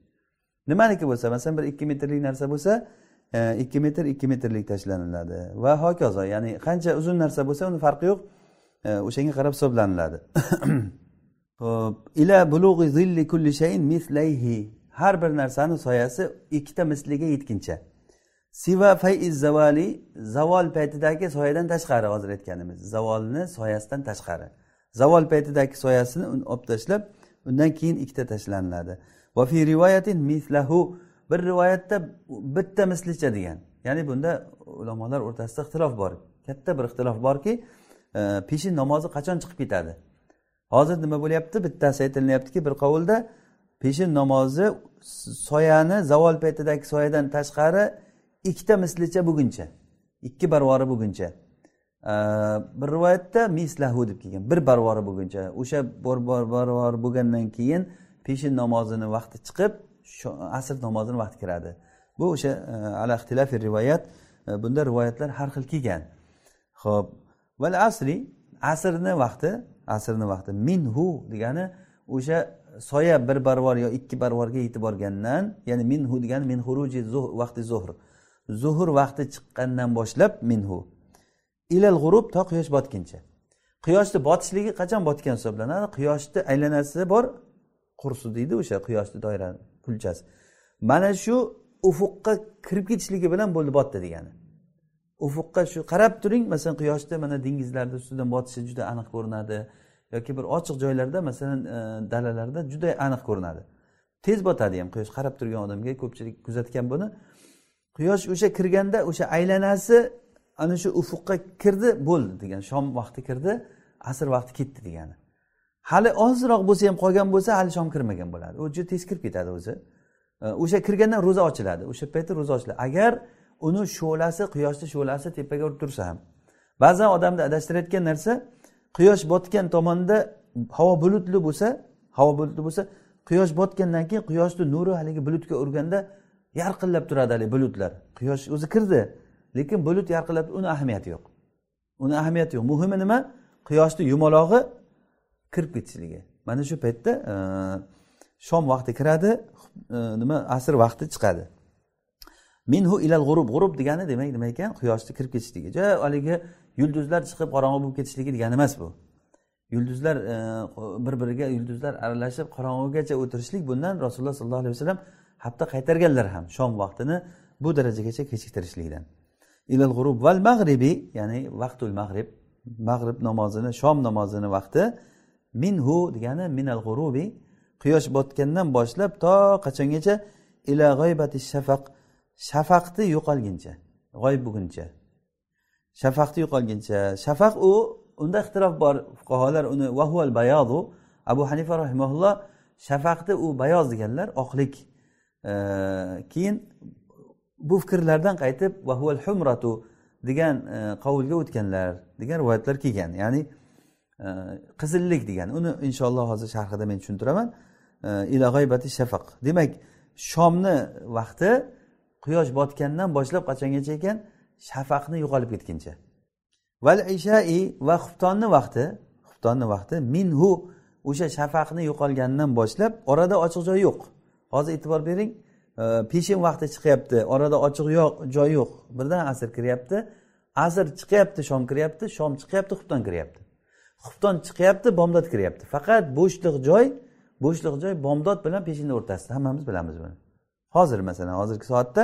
Nimaniki bo'lsa masalan bir ikki metrlik narsa bo'lsa e, ikki metr ikki metrlik tashlaniladi. Va hokazo ya'ni qancha uzun narsa bo'lsa uni farqi yo'q. E, o'shanga qarab hisoblaniladi. <coughs> Xo'p, ila bulug'i zilli kulli shayin mislayhi har bir narsani soyasi ikkita misliga yetguncha siva faiz zavali zavol paytidagi soyadan tashqari hozir aytganimiz. Zavolni soyasidan tashqari. Zavol paytidagi soyasini olib tashlab undan keyin ikkita tashlaniladi va fi rivoyatin mislahu bir rivoyatda bitta mislicha degan. Ya'ni bunda ulamolar o'rtasida ixtilof bor. Katta bir ixtilof borki e, peshin namozi qachon chiqib ketadi? Hozir nima bo'lyapti? Bittasi aytilyaptiki bir qovulda peshin namozi soyani zavol paytidagi soyadan tashqari ikkita mislicha bo'lguncha ikki barvori bo'lguncha bir rivoyatda mislahu deb kelgan bir barvori bo'lguncha o'sha barvori bo'lgandan keyin peshin namozini vaqti chiqib asr namozini vaqti kiradi. Bu o'sha e, ala ixtilafi rivoyat e, bunda rivoyatlar har xil kelgan. Ho'p val asri asrni vaqti asrni vaqti minhu degani o'sha soya bir barvor yo ikki barvorga yetib borgandan ya'ni minhu degani min huruji vaqti zuhr. Zuhur vaqti chiqqandan boshlab minhu. Ilal g'urub to quyosh botguncha quyoshni botishligi qachon botgan hisoblanadi? Quyoshni aylanasi bor qursi deydi o'sha quyoshni doira kulchasi. Mana shu ufuqqa kirib ketishligi bilan bo'ldi botdi degani. Ufuqqa shu qarab turing masalan quyoshni mana dengizlarni ustidan botishi juda aniq ko'rinadi yoki bir ochiq joylarda masalan e, dalalarda juda aniq ko'rinadi. Tez botadi ham quyosh qarab turgan odamga ko'pchilik kuzatgan buni. Quyosh o'sha kirganda o'sha aylanasi ana shu ufuqqa kirdi bo'ldi degan. Shom vaqti kirdi asr vaqti ketdi degani. Hali ozroq bo'lsa ham qolgan bo'lsa hali shom kirmagan bo'ladi. U juda tez kirib ketadi o'zi. O'sha kirgandan ro'za ochiladi. O'sha paytda ro'za ochiladi. Agar uni shu'lasi quyoshni shu'lasi tepaga urib tursa ham. Ba'zan odamni adashtirayotgan narsa quyosh botgan tomonda havo bulutli bo'lsa havo bulutli bo'lsa quyosh botgandan keyin quyoshni nuri haligi bulutga urganda yarqillab turadi haligi bulutlar. Quyosh o'zi kirdi lekin bulut yarqillab uni ahamiyati yo'q. Uni ahamiyati yo'q. Muhimi nima? Quyoshni yumalog'i kirib ketishligi. Mana shu paytda e, shom vaqti kiradi e, nima asr vaqti chiqadi. Minhu ilal g'urub g'urub degani demak nima ekan? Quyoshni kirib ketishligi. Jo haligi yulduzlar chiqib qorong'i bo'lib ketishligi degani emas bu. Yulduzlar e, bir biriga yulduzlar aralashib qorong'ugacha o'tirishlik bundan rasululloh sollallohu alayhi vasallam hatto qaytarganlar ham shom vaqtini bu darajagacha kechiktirishlikdan. Ilal g'urub val mag'ribi ya'ni vaqtul mag'rib mag'rib namozini shom namozini vaqti minhu degani minal g'urubi quyosh botgandan boshlab to qachongacha? Ila g'oybati shafaq shafaqni yo'qolguncha g'oyib bo'lguncha shafaqni yo'qolguncha. Shafaq u unda ixtilof bor fuqarolar uni vahual bayodu abu hanifa rahimaulloh shafaqni u bayoz deganlar oqlik. Keyin bu fikrlardan qaytib vahual humratu degan e, qovulga o'tganlar degan rivoyatlar kelgan. Ya'ni e, qizillik degan. Uni inshaalloh hozir sharhida men tushuntiraman. E, Ila g'oybati shafaq demak shomni vaqti quyosh botgandan boshlab qachongacha ekan? Shafaqni yo'qolib ketguncha. Val ishai va xuftonni vaqti xuftonni vaqti minhu o'sha shafaqni yo'qolganidan boshlab orada ochiq joy yo'q. Hozir e'tibor bering e, peshin vaqti chiqyapti orada ochiq yo'q joy yo'q birdan asr kiryapti asr chiqyapti shom kiryapti shom chiqyapti xufton kiryapti. Xufton chiqyapti bomdod kiryapti. Faqat bo'shliq joy bo'shliq joy bomdod bilan peshinni o'rtasida hammamiz bilamiz buni. Hozir masalan hozirgi soatda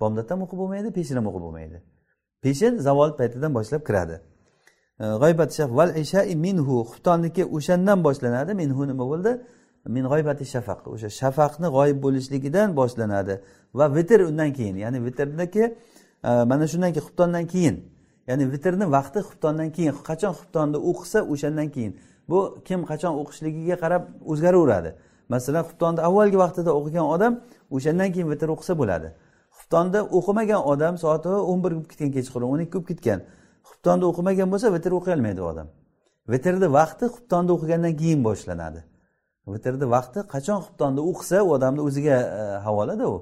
bomdod ham o'qib bo'lmaydi peshin ham o'qib bo'lmaydi. Peshin zavol paytidan boshlab kiradi. E, G'oybat shaf val ishai minhu xuftonniki o'shandan boshlanadi minhu nima bo'ldi? Min g'oybati shafaq. O'sha shafaqni g'oyib bo'lishligidan boshlanadi. Va vitr undan keyin ya'ni vitrniki e, mana shundan keyin xuftondan keyin ya'ni vitrni vaqti xuftondan keyin qachon xuftonni o'qisa o'shandan keyin bu kim qachon o'qishligiga qarab o'zgaraveradi. Masalan xuftonni avvalgi vaqtida o'qigan odam o'shandan keyin vitr o'qisa bo'ladi. Xuftonni o'qimagan odam soati o'n bir bo'lib ketgan kechqurun o'n ikki bo'lib ketgan. Xuftonni o'qimagan bo'lsa vitr o'qiy olmaydi u odam. Vitrni vaqti xuftonni o'qigandan keyin boshlanadi. Vitrni vaqti qachon xuftonni o'qisa u odamni o'ziga e, havolada u.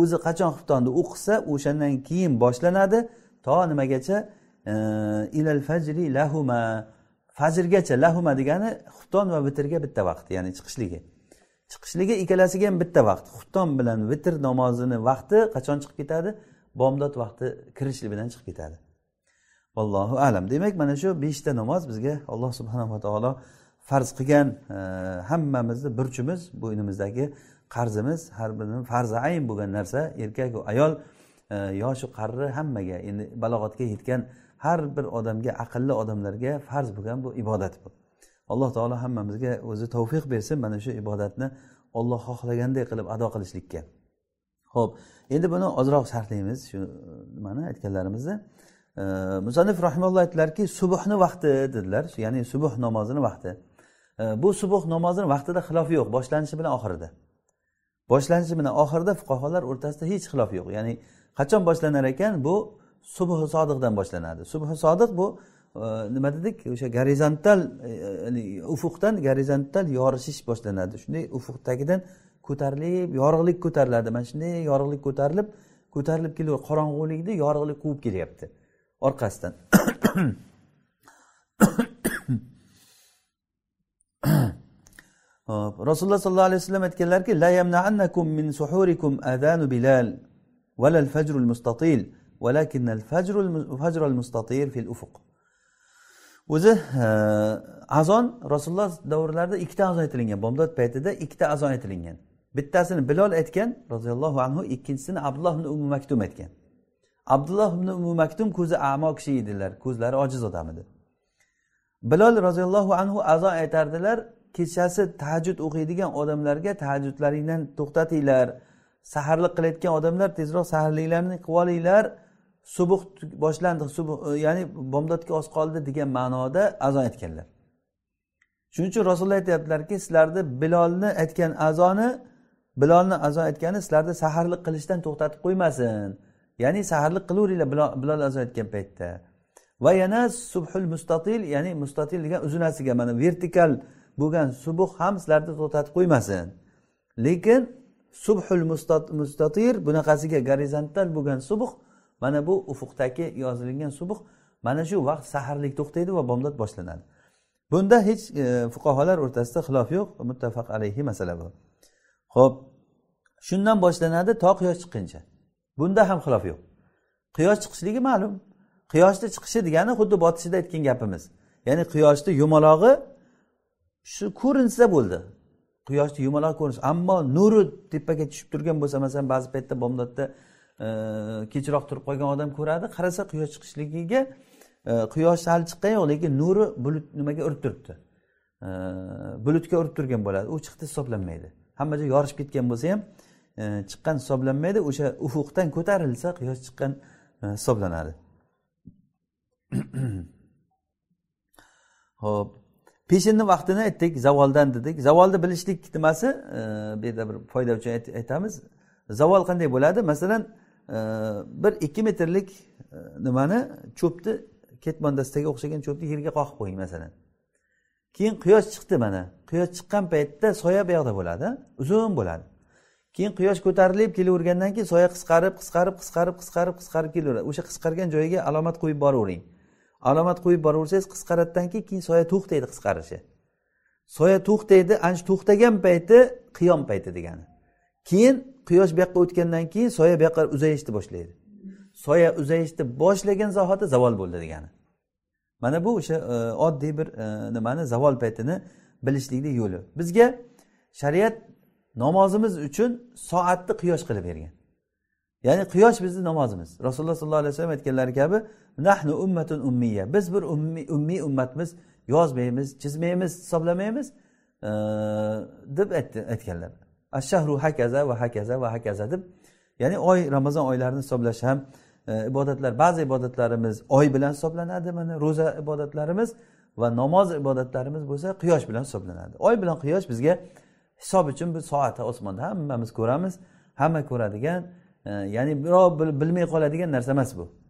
O'zi qachon xuftonni o'qisa o'shandan keyin boshlanadi. To nimagacha? E, ilal fajri lahuma. Fajrgacha lahuma degani xufton va vitrga bitta vaqt ya'ni chiqishligi. Chiqishligi ikkalasiga ham bitta vaqt. Xufton bilan vitr namozini vaqti qachon chiqib ketadi? Bomdod vaqti kirishi bilan chiqib ketadi. Allohu alam. Demak mana shu beshta namoz bizga alloh subhanava taolo farz qilgan e, hammamizni burchimiz bo'ynimizdagi qarzimiz har birini farzi ayn bo'lgan narsa erkaku ayol e, yoshi yoshu qarri hammaga endi balog'atga yetgan har bir odamga aqlli odamlarga farz bo'lgan bu ibodat bu. Alloh taolo hammamizga o'zi tavfiq bersin mana shu ibodatni olloh xohlaganday qilib ado qilishlikka. Ho'p endi buni ozroq sharhlaymiz shu e, nimani aytganlarimizni. Musanif rahimalloh aytdilarki subuhni vaqti dedilar ya'ni subuh namozini vaqti. Bu subuh namozini vaqtida xilof yo'q boshlanishi bilan oxirida. Boshlanishi bilan oxirida fuqarolar o'rtasida hech xilof yo'q. Ya'ni qachon boshlanar ekan? Bu subhi sodiqdan boshlanadi. Subhi sodiq bu e, nima dedik? O'sha gorizontal e, ufuqdan gorizontal yorishish boshlanadi. Shunday ufuq tagidan ko'tarilib yorug'lik ko'tariladi. Mana shunday yorug'lik ko'tarilib ko'tarilib kelib qorong'ulikni yorug'lik quvib kelyapti. Orqasidan. hop rasululloh sollallohu alayhi vasallam aytganlarki la yamnaannakum min suhurikum adanu bilal valal fajrul mustatil valakinnal fajrul fajrul mustatir fil ufuq. O'zi e, azon rasululloh davrlarida ikkita azon aytilingan bomdod paytida ikkita azon aytilingan bittasini bilol aytgan roziyallohu anhu ikkinchisini abdulloh ibn umu maktum aytgan. Abdulloh ibn umu maktum ko'zi amo kishi edilar ko'zlari ojiz odam edi. Bilol roziyallohu anhu azon aytardilar kechasi tahajjud o'qiydigan odamlarga tahajjudlaringdan to'xtatinglar. Saharlik qilayotgan odamlar tezroq saharliklarni qilib olinglar subuh boshlandi subuh e, ya'ni bomdodga oz qoldi degan ma'noda azon aytganlar. Shuning uchun rasululloh aytyaptilarki sizlarni bilolni aytgan azoni bilolni azon aytgani sizlarni saharlik qilishdan to'xtatib qo'ymasin. Ya'ni saharlik qilaveringlar bilol azon aytgan paytda. Va yana subhul mustatil ya'ni mustatil degan uzunasiga mana vertikal bo'lgan subuh ham sizlarni to'xtatib qo'ymasin. Lekin subhul mustatir bunaqasiga gorizontal bo'lgan subuh mana bu ufuqdagi yozilgan subuh mana shu vaqt saharlik to'xtaydi va bomdod boshlanadi. Bunda hech e, fuqarolar o'rtasida xilof yo'q muttafaq alayhi masala bu. Ho'p shundan boshlanadi to quyosh chiqquncha bunda ham xilof yo'q. Quyosh chiqishligi ma'lum. Quyoshni chiqishi degani xuddi botishida aytgan gapimiz. Ya'ni quyoshni yumalog'i shu ko'rinsa bo'ldi. Quyoshni yumaloq ko'rinish. Ammo nuri tepaga tushib turgan bo'lsa masalan ba'zi paytda bomdodda e, kechroq turib qolgan odam ko'radi qarasa quyosh chiqishligiga e, quyosh hali chiqqani yo'q lekin nuri bulut nimaga urib turibdi? E, bulutga urib turgan bo'ladi. U chiqdi hisoblanmaydi. Hamma joy yorishib ketgan bo'lsa ham chiqqan hisoblanmaydi. O'sha ufuqdan ko'tarilsa quyosh chiqqan hisoblanadi. <clears throat> Ho'p peshinni vaqtini aytdik zavoldan dedik. Zavolni bilishlik nimasi e, bu yerda bir foyda uchun aytamiz. Zavol qanday bo'ladi? Masalan e, bir ikki metrlik e, nimani? Cho'pni ketmondastaga o'xshagan cho'pni yerga qoqib qo'ying masalan. Keyin quyosh chiqdi mana. Quyosh chiqqan paytda soya bu yoqda bo'ladi uzun bo'ladi. Keyin quyosh ko'tarilib kelavergandan keyin soya qisqarib qisqarib qisqarib qisqarib qisqarib kelaveradi. O'sha qisqargan joyiga alomat qo'yib boravering. Alomat qo'yib boraversangiz qisqaradidan keyin soya to'xtaydi qisqarishi. Soya to'xtaydi ana shu to'xtagan payti qiyom payti degani. Keyin quyosh bu yoqqa o'tgandan keyin soya bu yoqqa uzayishni boshlaydi. Soya uzayishni boshlagan zahoti zavol bo'ldi degani. Mana bu o'sha e, oddiy bir e, nimani zavol paytini bilishlikni yo'li. Bizga shariat namozimiz uchun soatni quyosh qilib bergan. Ya'ni quyosh bizni namozimiz. Rasululloh sollallohu alayhi vasallam aytganlari kabi nahnu ummatun ummiya biz bir ummiy ummiy ummatmiz. Yozmaymiz chizmaymiz hisoblamaymiz. Deb aytganlar. Ashahru hakaza va hakaza va hakaza deb. Ya'ni oy ramazon oylarini hisoblash ham e, ibodatlar ba'zi ibodatlarimiz oy bilan hisoblanadi mana ro'za ibodatlarimiz va namoz ibodatlarimiz bo'lsa quyosh bilan hisoblanadi. Oy bilan quyosh bizga hisob uchun bir soati osmonda hammamiz ko'ramiz hamma ko'radigan e, ya'ni birov bilmay qoladigan narsa emas bu.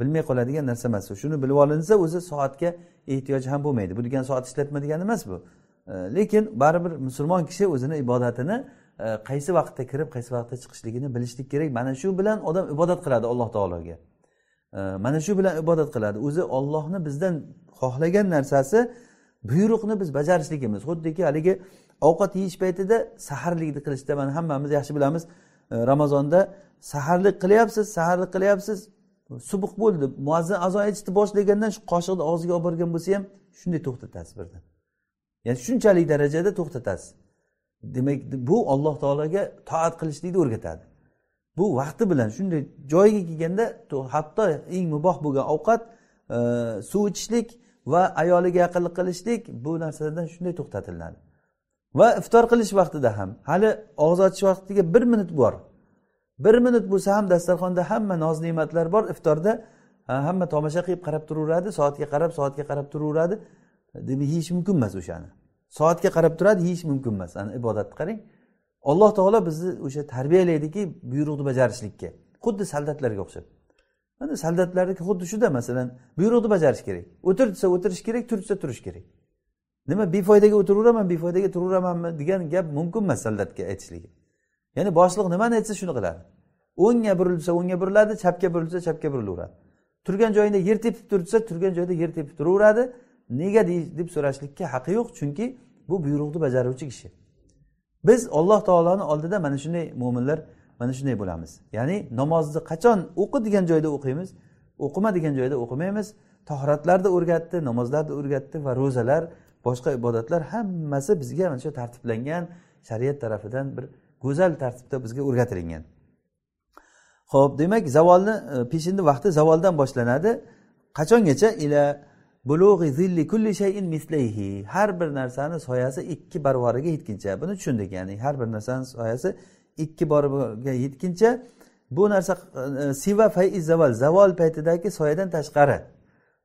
Bilmay qoladigan narsa emas. Shuni bilib olinsa o'zi soatga ehtiyoj ham bo'lmaydi. Bu degani soat ishlatma degani emas bu. E, lekin baribir musulmon kishi o'zini ibodatini e, qaysi vaqtda kirib qaysi vaqtda chiqishligini bilishlik kerak. Mana shu bilan odam ibodat qiladi alloh taologa. E, mana shu bilan ibodat qiladi. O'zi ollohni bizdan xohlagan narsasi buyruqni biz bajarishligimiz. Xuddiki haligi ovqat yeyish paytida saharlikni qilishda mana hammamiz yaxshi bilamiz. Ramazonda saharlik qilyapsiz saharlik qilyapsiz. Subuq bo'ldi. Muazzin azon aytishni boshlagandan shu qoshiqni og'ziga olib borgan bo'lsa ham shunday to'xtatasiz birdan. Ya'ni shunchalik darajada to'xtatasiz. Demak bu alloh taologa toat qilishlikni o'rgatadi. Bu vaqti bilan shunday joyiga kelganda hatto eng muboh bo'lgan ovqat e, suv ichishlik va ayoliga yaqinlik qilishlik bu narsadan shunday to'xtatiladi. Va iftor qilish vaqtida ham hali og'iz ochish vaqtiga bir minut bor. Bir minut bo'lsa ham dasturxonda hamma noz ne'matlar bor. Iftorda hamma tomosha qilib qarab turaveradi. Soatga qarab soatga qarab turaveradi. Demak yeyish mumkin emas o'shani. Soatga qarab turadi yeyish mumkin emas. Ana ibodatni qarang. Alloh taolo bizni o'sha tarbiyalaydiki buyruqni bajarishlikka. Xuddi soldatlarga o'xshab. Mana soldatlarniki xuddi shuda masalan buyruqni bajarish kerak. O'tir desa o'tirish kerak tur desa turish kerak. Nima befoydaga o'tiraveraman befoydaga turaveramanmi degan gap mumkin emas soldatga aytishligi. Ya'ni boshliq nimani aytsa shuni qiladi. O'ngga burilsa o'ngga buriladi chapga burilsa chapga burilaveradi. Turgan joyida yer tepib tursa turgan joyida yer tepib turaveradi. Nega deb so'rashlikka haqqi yo'q chunki bu buyruqni bajaruvchi kishi. Biz alloh taoloni oldida mana shunday mo'minlar mana shunday bo'lamiz. Ya'ni namozni qachon o'qi degan joyda o'qiymiz o'qima degan joyda o'qimaymiz. Tahoratlarni o'rgatdi namozlarni o'rgatdi va ro'zalar boshqa ibodatlar hammasi bizga mana shu tartiblangan shariat tarafidan bir go'zal tartibda bizga o'rgatilingan. Ho'p demak zavolni e, peshinni vaqti zavoldan boshlanadi. Qachongacha? Ila zilli kulli shayin mislayhi. Har bir narsani soyasi ikki barvoriga yetguncha buni tushundik ya'ni har bir narsani soyasi ikki boriga yetguncha bu narsa e, siva faiz zavol. Zavol paytidagi soyadan tashqari.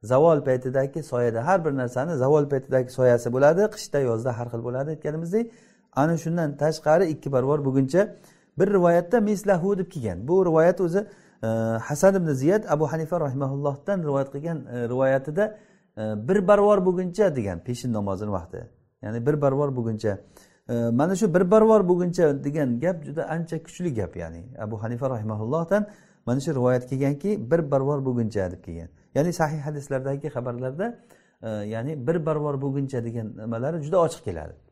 Zavol paytidagi soyada har bir narsani zavol paytidagi soyasi bo'ladi. Qishda yozda har xil bo'ladi aytganimizdek. Ana shundan tashqari ikki barvor bo'lguncha bir rivoyatda mislahu deb kelgan. Bu rivoyat o'zi e, hasan ibn ziyad abu hanifa rahimaullohdan rivoyat qilgan e, rivoyatida e, bir barvor bo'lguncha degan peshin namozini vaqti. Ya'ni bir barvor bo'lguncha e, mana shu bir barvor bo'lguncha degan gap juda ancha kuchli gap ya'ni abu hanifa rahimaullohdan mana shu rivoyat kelganki bir barvor bo'lguncha deb kelgan. Ya'ni sahih hadislardagi xabarlarda e, ya'ni bir barvor bo'lguncha degan nimalari juda ochiq keladi.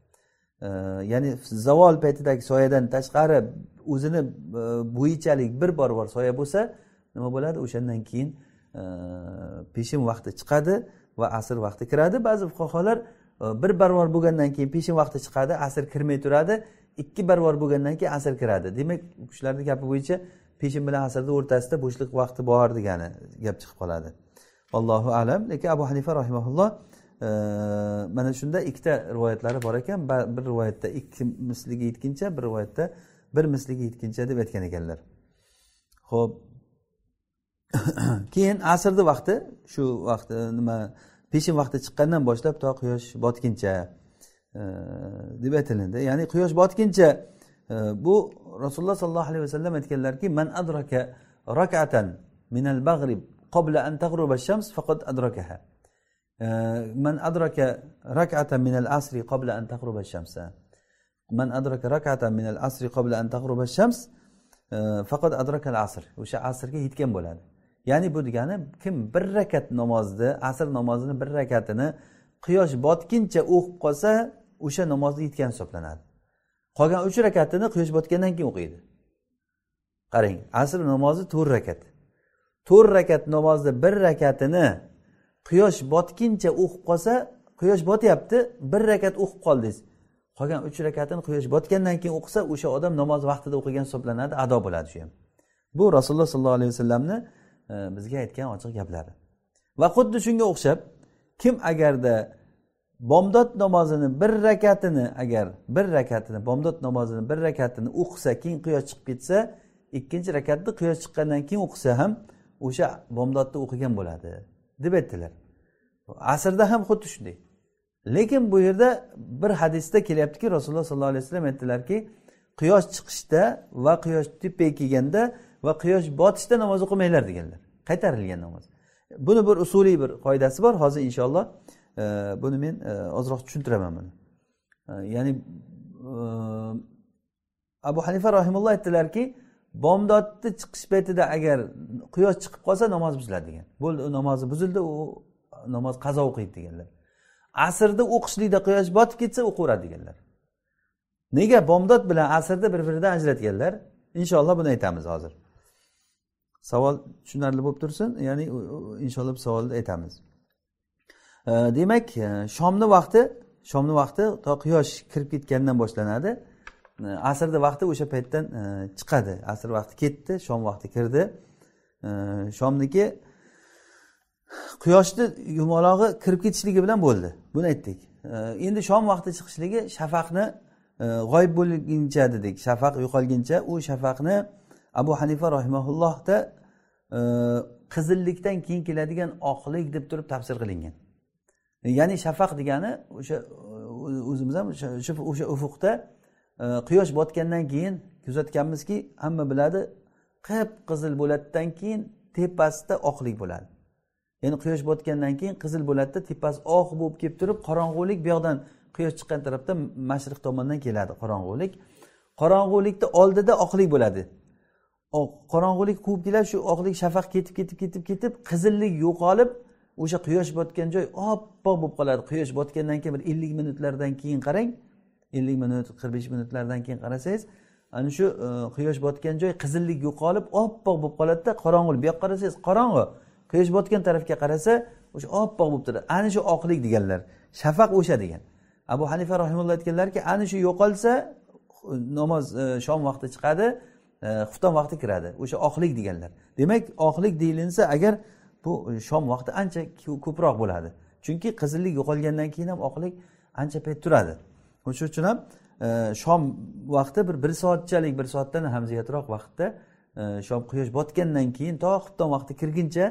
Ya'ni zavol paytidagi soyadan tashqari o'zini e, bo'yichalik bir barobar soya bo'lsa nima bo'ladi? O'shandan keyin e, peshin vaqti chiqadi va asr vaqti kiradi. Ba'zi fuqarolar e, bir barobar bo'lgandan keyin peshin vaqti chiqadi asr kirmay turadi. Ikki barobar bo'lgandan keyin asr kiradi. Demak u kishilarni gapi bo'yicha peshin bilan asrni o'rtasida bo'shliq vaqti bor degani gap chiqib qoladi. Allohu alam. Lekin abu hanifa rahimaulloh mana shunda ikkita rivoyatlari bor ekan. Bir rivoyatda ikki misliga yetguncha bir rivoyatda bir misliga yetguncha deb aytgan ekanlar. Ho'p <coughs> keyin asrni vaqti. Shu vaqti nima peshin vaqti chiqqandan boshlab to quyosh botguncha deb aytilindi. Ya'ni quyosh botguncha bu rasululloh sollallohu alayhi vasallam aytganlarki man adraka rakatan minal bag'rib qabla an shams faqat adrakaha. من أدرك ركعة من العصر قبل أن تغرب الشمس man adraka rakatan min al asri qabla an tag'ruba shams faqat adraka al asr o'sha asrga yetgan bo'ladi ya'ni bu degani kim bir rakat namozni asr namozini bir rakatini quyosh botguncha o'qib qolsa o'sha namozni yetgan hisoblanadi qolgan uch rakatini quyosh botgandan keyin o'qiydi qarang asr namozi to'rt rakat to'rt rakat namozni bir rakatini quyosh botguncha o'qib qolsa quyosh botyapti bir rakat o'qib qoldingiz qolgan uch rakatini quyosh botgandan keyin o'qisa o'sha odam namoz vaqtida o'qigan hisoblanadi ado bo'ladi shu ham. Bu rasululloh sollallohu alayhi vasallamni e, bizga aytgan ochiq gaplari. Va xuddi shunga o'xshab kim agarda bomdod namozini bir rakatini agar bir rakatini bomdod namozini bir rakatini o'qisa keyin quyosh chiqib ketsa ikkinchi rakatni quyosh chiqqandan keyin o'qisa ham o'sha bomdodni o'qigan bo'ladi. Deb aytdilar. Asrda ham xuddi shunday. Lekin bu yerda bir hadisda kelyaptiki rasululloh sollallohu alayhi vasallam aytdilarki quyosh chiqishda va quyosh tepaga kelganda va quyosh botishda namoz o'qimanglar deganlar. Qaytarilgan namoz. Buni bir usuliy bir qoidasi bor. Hozir inshaalloh e, buni men e, ozroq tushuntiraman buni. E, ya'ni abu hanifa rahimulloh aytdilarki bomdodni chiqish paytida agar quyosh chiqib qolsa namoz buziladi degan. Bo'ldi u namozi buzildi u namoz qazo o'qiydi deganlar. Asrda o'qishlikda quyosh botib ketsa o'qiveradi deganlar. Nega bomdod bilan asrni bir biridan ajratganlar? Inshaalloh buni aytamiz hozir. Savol tushunarli bo'lib tursin ya'ni inshaalloh bu savolni aytamiz. Demak shomni vaqti shomni vaqti to quyosh kirib ketgandan boshlanadi. Э, asrni vaqti o'sha paytdan э, chiqadi. Asr vaqti ketdi shom vaqti kirdi. Э, shomniki quyoshni yumalog'i kirib ketishligi bilan bo'ldi. Buni aytdik. Endi shom vaqti chiqishligi shafaqni g'oyib bo'lguncha dedik. Shafaq yo'qolguncha u shafaqni abu hanifa rahimaullohda qizillikdan keyin keladigan oqlik deb turib tafsir qilingan. Ya'ni shafaq degani o'sha o'zimiz ham o'sha ufuqda quyosh botgandan keyin kuzatganmizki hamma biladi qip qizil bo'ladidan keyin tepasida oqlik bo'ladi. Ya'ni quyosh botgandan keyin qizil bo'ladida tepasi oq bo'lib kelib turib qorong'ulik bu yoqdan quyosh chiqqan tarafdan mashriq tomondan keladi qorong'ulik qorong'ulikni oldida oqlik bo'ladi. Qorong'ulik quvib keladi shu oqlik shafaq ketib ketib ketib ketib qizillik yo'qolib o'sha quyosh botgan joy oppoq bo'lib qoladi. Quyosh botgandan keyin bir ellik minutlardan keyin qarang ellik minut qirq besh minutlardan keyin qarasangiz ana shu e, quyosh botgan joy qizillik yo'qolib oppoq bo'lib qoladida qorong'u. Bu yoqqa qarasangiz qorong'i quyosh botgan tarafga qarasa o'sha oppoq bo'lib turadi. Ana shu oqlik deganlar shafaq o'sha degan. Abu hanifa rahimulloh aytganlarki ana shu yo'qolsa namoz e, shom vaqti chiqadi e, xufton vaqti kiradi. O'sha oqlik deganlar. Demak oqlik deyilinsa agar bu shom vaqti ancha ko'proq bo'ladi. Chunki qizillik yo'qolgandan keyin ham oqlik ancha payt turadi. Shuning uchun ham e, shom vaqti bir bir soatchalik bir soatdan ham ziyodroq vaqtda e, shom quyosh botgandan keyin to xufton vaqti kirguncha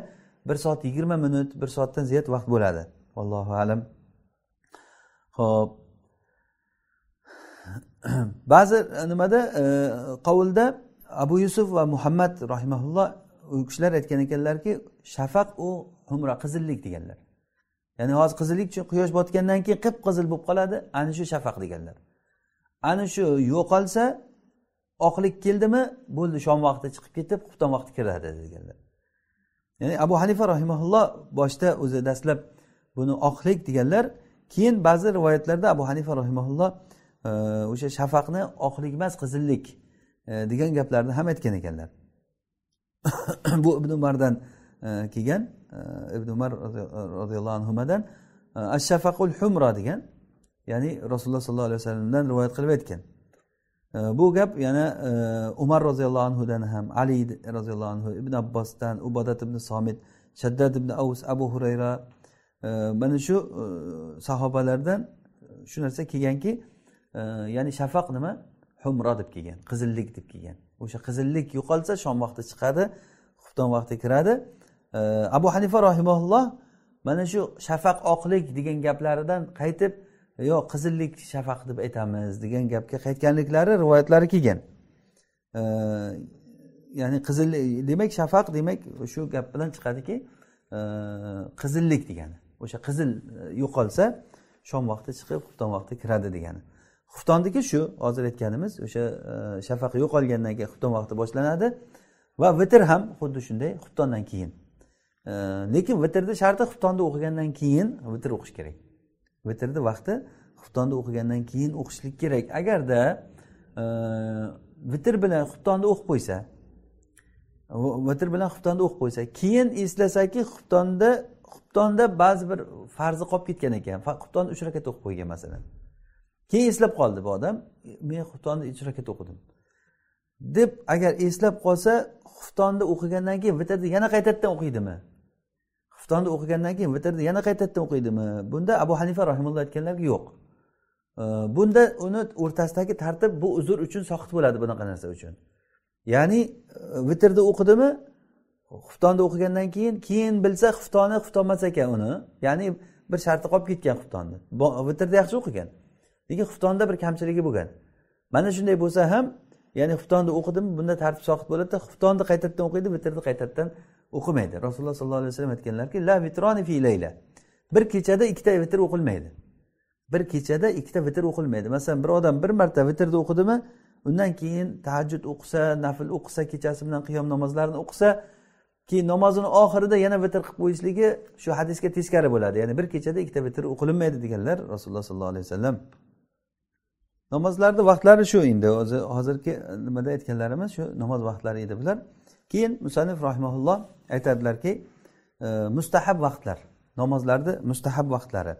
bir soat yigirma minut bir soatdan ziyod vaqt bo'ladi. Allohu alam. Ho'p <clears throat> ba'zi e, nimada qovulda abu yusuf va muhammad rahimaulloh u kishilar aytgan ekanlarki shafaq u humra qizillik deganlar. Ya'ni hozir qizillik uchun quyosh botgandan keyin qip qizil bo'lib qoladi. Ana shu shafaq deganlar. Ana shu yo'qolsa oqlik keldimi? Bo'ldi shom vaqti chiqib ketib xufton vaqti kiradi deganlar. Ya'ni abu hanifa rahimaulloh boshda o'zi dastlab buni oqlik deganlar. Keyin ba'zi rivoyatlarda abu hanifa rahimaulloh e, o'sha shafaqni oqlik emas qizillik e, degan gaplarni ham aytgan ekanlar. <coughs> Bu ibn umardan e, kelgan. Ibn umar roziyallohu anhudan e, ashafaqul humra degan ya'ni rasululloh sollallohu alayhi vasallamdan rivoyat qilib aytgan. E, bu gap yana e, umar roziyallohu anhudan ham ali roziyallohu anhu ibn abbosdan ubodat ibn somit shaddad ibn avus abu hurayra mana shu sahobalardan shu narsa kelganki ya'ni shafaq nima? Humro deb kelgan qizillik deb kelgan. O'sha qizillik yo'qolsa shom vaqti chiqadi xufton vaqti kiradi. Abu hanifa rahimaulloh mana shu shafaq oqlik degan gaplaridan qaytib yo'q qizillik shafaq deb aytamiz degan gapga qaytganliklari rivoyatlari kelgan. Ya'ni qizil demak shafaq demak shu gap bilan chiqadiki qizillik degani. O'sha qizil e, yo'qolsa shom vaqti chiqib xufton vaqti kiradi degani. Xuftondiki shu hozir aytganimiz o'sha e, shafaq yo'qolgandan keyin xufton vaqti boshlanadi va vitr ham xuddi shunday xuftondan keyin. Э, lekin vitrni sharti xuftonda o'qigandan keyin vitr o'qish kerak. Vitrni vaqti xuftonda o'qigandan keyin o'qishlik kerak. Agarda e, vitr bilan xuftonda o'qib qo'ysa vitr bilan xuftonda o'qib qo'ysa keyin eslasaki xuftonda xuftonda ba'zi bir farzi qolib ketgan ekan. Xuftonni uch rakat o'qib qo'ygan masalan. Keyin eslab qoldi bu odam men xuftonni uch rakat o'qidim. Deb agar eslab qolsa xuftonda o'qigandan keyin vitrni yana qaytadan o'qiydimi? Xuftonni o'qigandan keyin vitrni yana qaytadan o'qiydimi? Bunda abu hanifa rahimulloh aytganlarki yo'q. Bunda uni o'rtasidagi tartib bu uzr uchun soqit bo'ladi bunaqa narsa uchun. Ya'ni e, vitrni o'qidimi? Xuftonni o'qigandan keyin keyin bilsa xuftoni xuftonmas ekan uni. Ya'ni bir sharti qolib ketgan xuftonni. Vitrda yaxshi o'qigan. Lekin xuftonda bir kamchiligi bo'lgan. Mana shunday bo'lsa ham ya'ni xuftonni o'qidimi bunda tartib soqit bo'ladida xuftonni qaytadan o'qiydi vitrni qaytadan o'qimaydi. Rasululloh sollallohu alayhi vasallam aytganlarki la vitroni fi layla. Bir kechada ikkita vitr o'qilmaydi. Bir kechada ikkita vitr o'qilmaydi. Masalan bir odam bir marta vitrni o'qidimi undan keyin tahajjud o'qisa nafl o'qisa kechasi bilan qiyom namozlarini o'qisa keyin namozini oxirida yana vitr qilib qo'yishligi shu hadisga teskari bo'ladi. Ya'ni bir kechada ikkita vitr o'qilinmaydi deganlar rasululloh sollallohu alayhi vasallam. Namozlarni vaqtlari shu endi. O'zi hozirgi nimada aytganlarimiz shu namoz vaqtlari edi bular. Keyin musanif rahimaulloh aytadilarki e, mustahab vaqtlar namozlarni mustahab vaqtlari.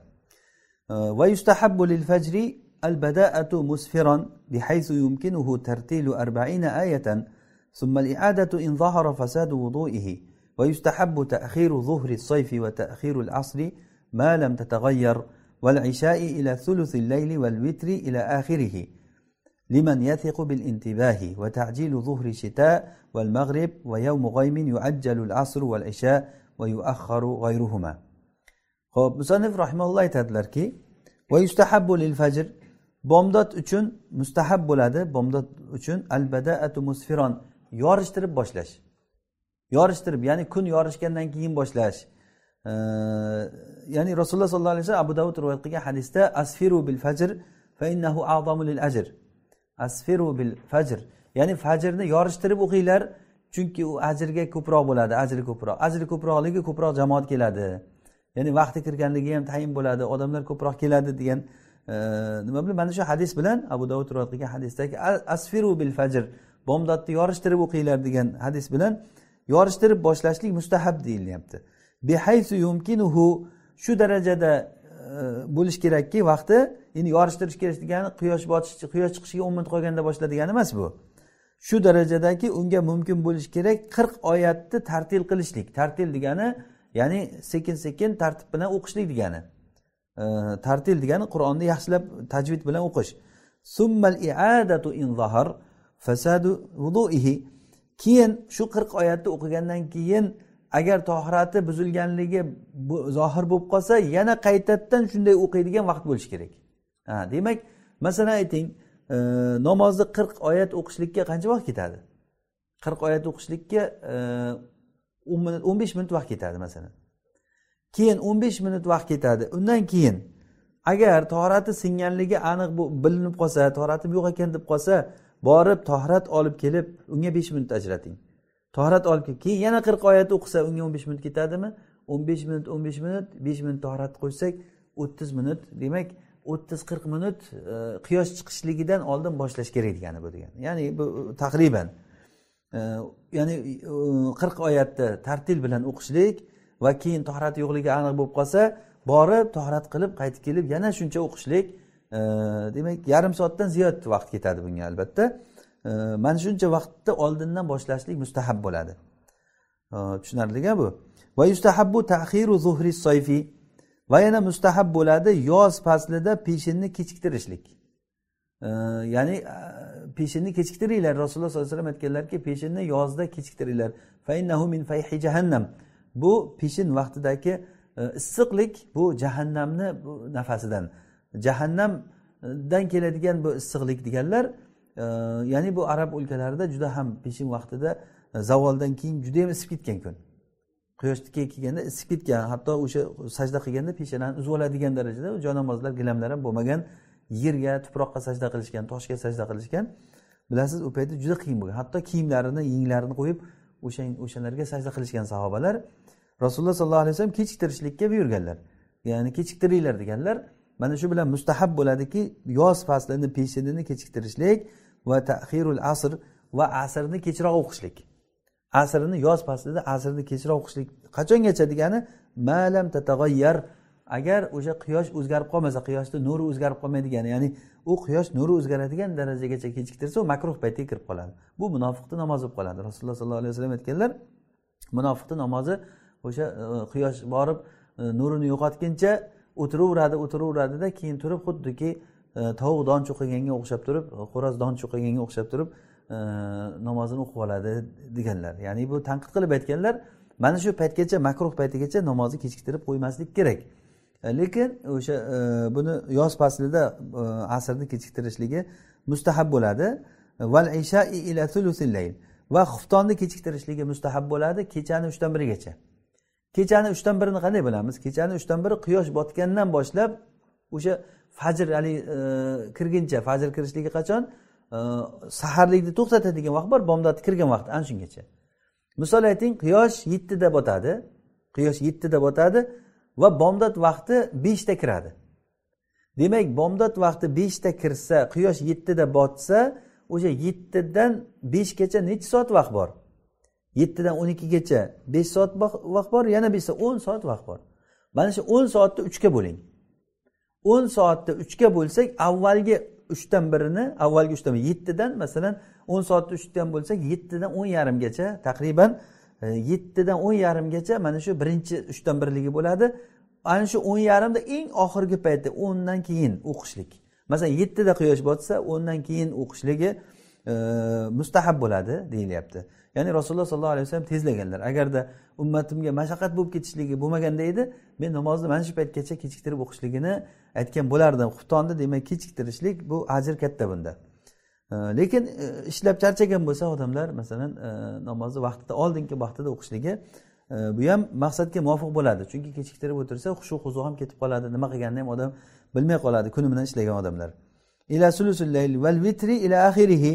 Va yustahabbu lil fajri البداءة مسفرا بحيث يمكنه ترتيل أربعين آية ثم الإعادة إن ظهر فساد وضوئه ويستحب تأخير ظهر الصيف وتأخير العصر ما لم تتغير والعشاء إلى ثلث الليل والوتر إلى آخره لمن يثق بالانتباه وتعجيل ظهر الشتاء والمغرب ويوم غيم يعجل العصر والعشاء ويؤخر غيرهما خب مصنف رحمه الله aytadilarki ويستحب للفجر bomdod uchun mustahab bo'ladi bomdod uchun al badaatu musfiron yorishtirib boshlash yorishtirib ya'ni kun yorishgandan keyin boshlash ya'ni rasululloh sollallohu alayhi vasallam abu davud rivoyat qilgan hadisda asfiru bil fajr fa innahu a'zamu lil ajr asfiru bil fajr. Ya'ni fajrni yorishtirib o'qinglar chunki u ajrga ko'proq bo'ladi ajri ko'proq. Ajri ko'proqligi ko'proq jamoat keladi. Ya'ni vaqti kirganligi ham tayin bo'ladi odamlar ko'proq keladi degan e, nima bilan mana shu hadis bilan abu davud rivoyat qilgan hadisdagi asfiru bil fajr bomdodni yorishtirib o'qinglar degan hadis bilan yorishtirib boshlashlik mustahab deyilyapti bihaysu yumkinuhu shu darajada E, bo'lishi kerakki vaqti endi yorishtirish kerak degani quyosh botish quyosh chiqishiga o'n minut qolganda boshla degani emas bu. Shu darajadaki unga mumkin bo'lishi kerak qirq oyatni tartil qilishlik. Tartil degani ya'ni sekin sekin tartib bilan o'qishlik degani. E, tartil degani qur'onni yaxshilab tajvid bilan o'qish. Summal iadatu in zahar fasadu vuduihi keyin shu qirq oyatni o'qigandan keyin agar tohirati buzilganligi zohir bo'lib qolsa yana qaytadan shunday o'qiydigan vaqt bo'lishi kerak. Ha demak masalan ayting e, namozni qirq oyat o'qishlikka qancha vaqt ketadi? Qirq oyat o'qishlikka e, o'n minut o'n besh minut vaqt ketadi masalan. Keyin o'n besh minut vaqt ketadi. Undan keyin agar tohirati singanligi aniq bilinib qolsa tohiratim yo'q ekan deb qolsa borib tohrat olib kelib unga besh minut ajrating. Tohrat olib keyin yana qirq oyat o'qisa unga o'n besh minut ketadimi? o'n besh minut o'n besh minut besh minut tohrat qo'shsak o'ttiz minut. Demak o'ttiz qirq minut e, quyosh chiqishligidan oldin boshlash kerak degani bu degani. Ya'ni bu taxriban e, ya'ni e, qirq oyatni tartil bilan o'qishlik va keyin tohrati yo'qligi aniq bo'lib qolsa borib tohrat qilib qaytib kelib yana shuncha o'qishlik e, demak yarim soatdan ziyod vaqt ketadi bunga albatta. Mana shuncha vaqtni oldindan boshlashlik mustahab bo'ladi. Tushunarlika bu. Va yustahabbu tahiru zuhri soyfi va yana mustahab bo'ladi yoz faslida peshinni kechiktirishlik. Ya'ni peshinni kechiktiringlar. Rasululloh sollallohu alayhi vasallam aytganlarki peshinni yozda kechiktiringlar. Min fayhi jahannam. Bu peshin vaqtidagi e, issiqlik bu jahannamni nafasidan. Jahannamdan keladigan bu issiqlik deganlar ya'ni bu arab o'lkalarida juda ham peshin vaqtida e, zavoldan keyin judayam isib ketgan kun. Quyosh kelganda isib ketgan hatto o'sha sajda qilganda peshonani uzib oladigan darajada joy namozlar gilamlar ham bo'lmagan yerga tuproqqa sajda qilishgan toshga sajda qilishgan. Bilasiz u paytda juda qiyin bo'lgan. Hatto kiyimlarini yenglarini qo'yib o'sha o'shalarga sajda qilishgan sahobalar rasululloh sollallohu alayhi vasallam kechiktirishlikka buyurganlar. Ya'ni kechiktiringlar deganlar. Mana shu bilan mustahab bo'ladiki yoz faslini peshinini kechiktirishlik va tahirul asr va asrni kechroq o'qishlik. Asrni yoz faslida asrni kechroq o'qishlik qachongacha degani malam tatag'ayyar agar o'sha quyosh o'zgarib qolmasa quyoshni nuri o'zgarib qolmaydigani ya'ni u quyosh nuri o'zgaradigan darajagacha kechiktirsa u makruh paytga kirib qoladi. Bu munofiqni namozi bo'lib qoladi. Rasululloh sollallohu alayhi vasallam aytganlar munofiqni namozi o'sha e, quyosh borib e, nurini yo'qotguncha o'tiraveradi o'tiraveradida keyin turib xuddiki tovuq don cho'qiganga o'xshab turib xo'roz don cho'qiganga o'xshab turib namozini o'qib oladi deganlar ya'ni bu tanqid qilib aytganlar mana shu paytgacha makruh paytigacha namozni kechiktirib qo'ymaslik kerak lekin o'sha buni yoz faslida asrni kechiktirishligi mustahab bo'ladi val isha ila va xuftonni kechiktirishligi mustahab bo'ladi kechani uchdan birigacha kechani uchdan birini qanday bilamiz kechani uchdan biri quyosh botgandan boshlab o'sha fajr haligi e, kirguncha fajr kirishligi qachon e, saharlikni to'xtatadigan vaqt bor bomdodni kirgan vaqt ana shungacha. Misol ayting quyosh yettida botadi quyosh yettida botadi va bomdod vaqti beshda kiradi. Demak bomdod vaqti beshda kirsa quyosh yettida botsa o'sha yettidan beshgacha necha soat vaqt bor? Yettidan o'n ikkigacha besh soat vaqt bor yana besh o'n soat vaqt bor. Mana shu o'n soatni uchga bo'ling. O'n soatni uchga bo'lsak avvalgi uchdan birini avvalgi uchdan yettidan masalan o'n soatni uchdan bo'lsak yettidan o'n yarimgacha taqriban e, yettidan o'n yarimgacha mana shu birinchi uchdan birligi bo'ladi. Ana shu o'n yarimda eng oxirgi paytda o'ndan keyin o'qishlik. Masalan yettida quyosh botsa o'ndan keyin o'qishligi mustahab bo'ladi deyilyapti. Ya'ni rasululloh sollallohu alayhi vasallam tezlaganlar. Agarda ummatimga mashaqqat bo'lib ketishligi bo'lmaganda edi men namozni mana shu paytgacha kechiktirib o'qishligini aytgan bo'lardim. Xuftonni demak kechiktirishlik bu ajr katta bunda. Lekin e, ishlab charchagan bo'lsa odamlar masalan e, namozni vaqtida oldingi vaqtida o'qishligi e, bu ham maqsadga muvofiq bo'ladi. Chunki kechiktirib o'tirsa hushu huzu ham ketib qoladi. Nima qilganini ham odam bilmay qoladi kuni bilan ishlagan odamlar. Ila val vitri ila axirihi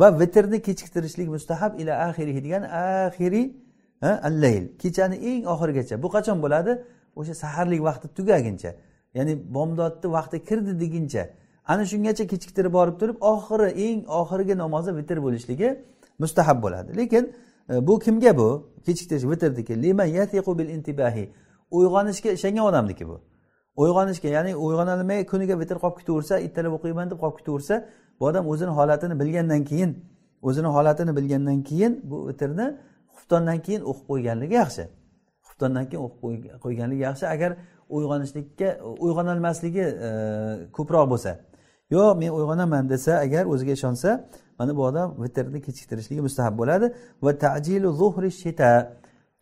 va vitrni kechiktirishlik mustahab ila axirihi degani axiri allayl. Kechani eng oxirigacha. Bu qachon bo'ladi? O'sha saharlik vaqti tugaguncha. Ya'ni bomdodni vaqti kirdi deguncha. Ana shungacha kechiktirib borib turib oxiri eng oxirgi namozi vitr bo'lishligi mustahab bo'ladi. Lekin e, bu kimga bu? Kechiktirish vitrniki. Uyg'onishga ishongan odamniki bu. Uyg'onishga ya'ni uyg'onolmay kuniga vitr qolib ketaversa ertalab o'qiyman deb qolib ketaversa bu odam o'zini holatini bilgandan keyin o'zini holatini bilgandan keyin bu vitrni xuftondan keyin o'qib qo'yganligi yaxshi. Xuftondan keyin o'qib qo'yganligi yaxshi. Agar uyg'onishlikka uyg'onolmasligi e, ko'proq bo'lsa yo'q men uyg'onaman desa agar o'ziga ishonsa mana bu odam vitrni kechiktirishligi mustahab bo'ladi. Va tajilu zuhri shita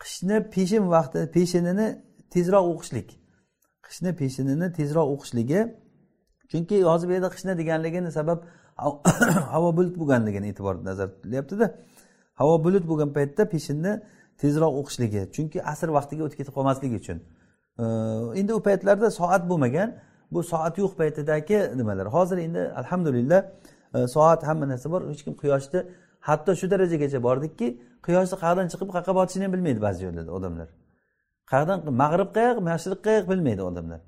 qishni peshin vaqti peshinini tezroq o'qishlik. Qishni peshinini tezroq o'qishligi chunki hozir bu yerda qishni deganligini sabab <coughs> havo bulut bo'lganligini e'tibor nazarda tutilyaptida havo bulut bo'lgan paytda peshinni tezroq o'qishligi chunki asr vaqtiga o'tib ketib qolmasligi uchun. Endi u paytlarda soat bo'lmagan. Bu soat yo'q paytidagi nimalar? Hozir endi alhamdulillah e, soat hamma narsa bor. Hech kim quyoshni hatto shu darajagacha bordikki quyoshni qayerdan chiqib qayerqa botishini ham bilmaydi ba'zi joylarda odamlar. Qayerdan mag'rib qayoq mashriq qayoq bilmaydi odamlar.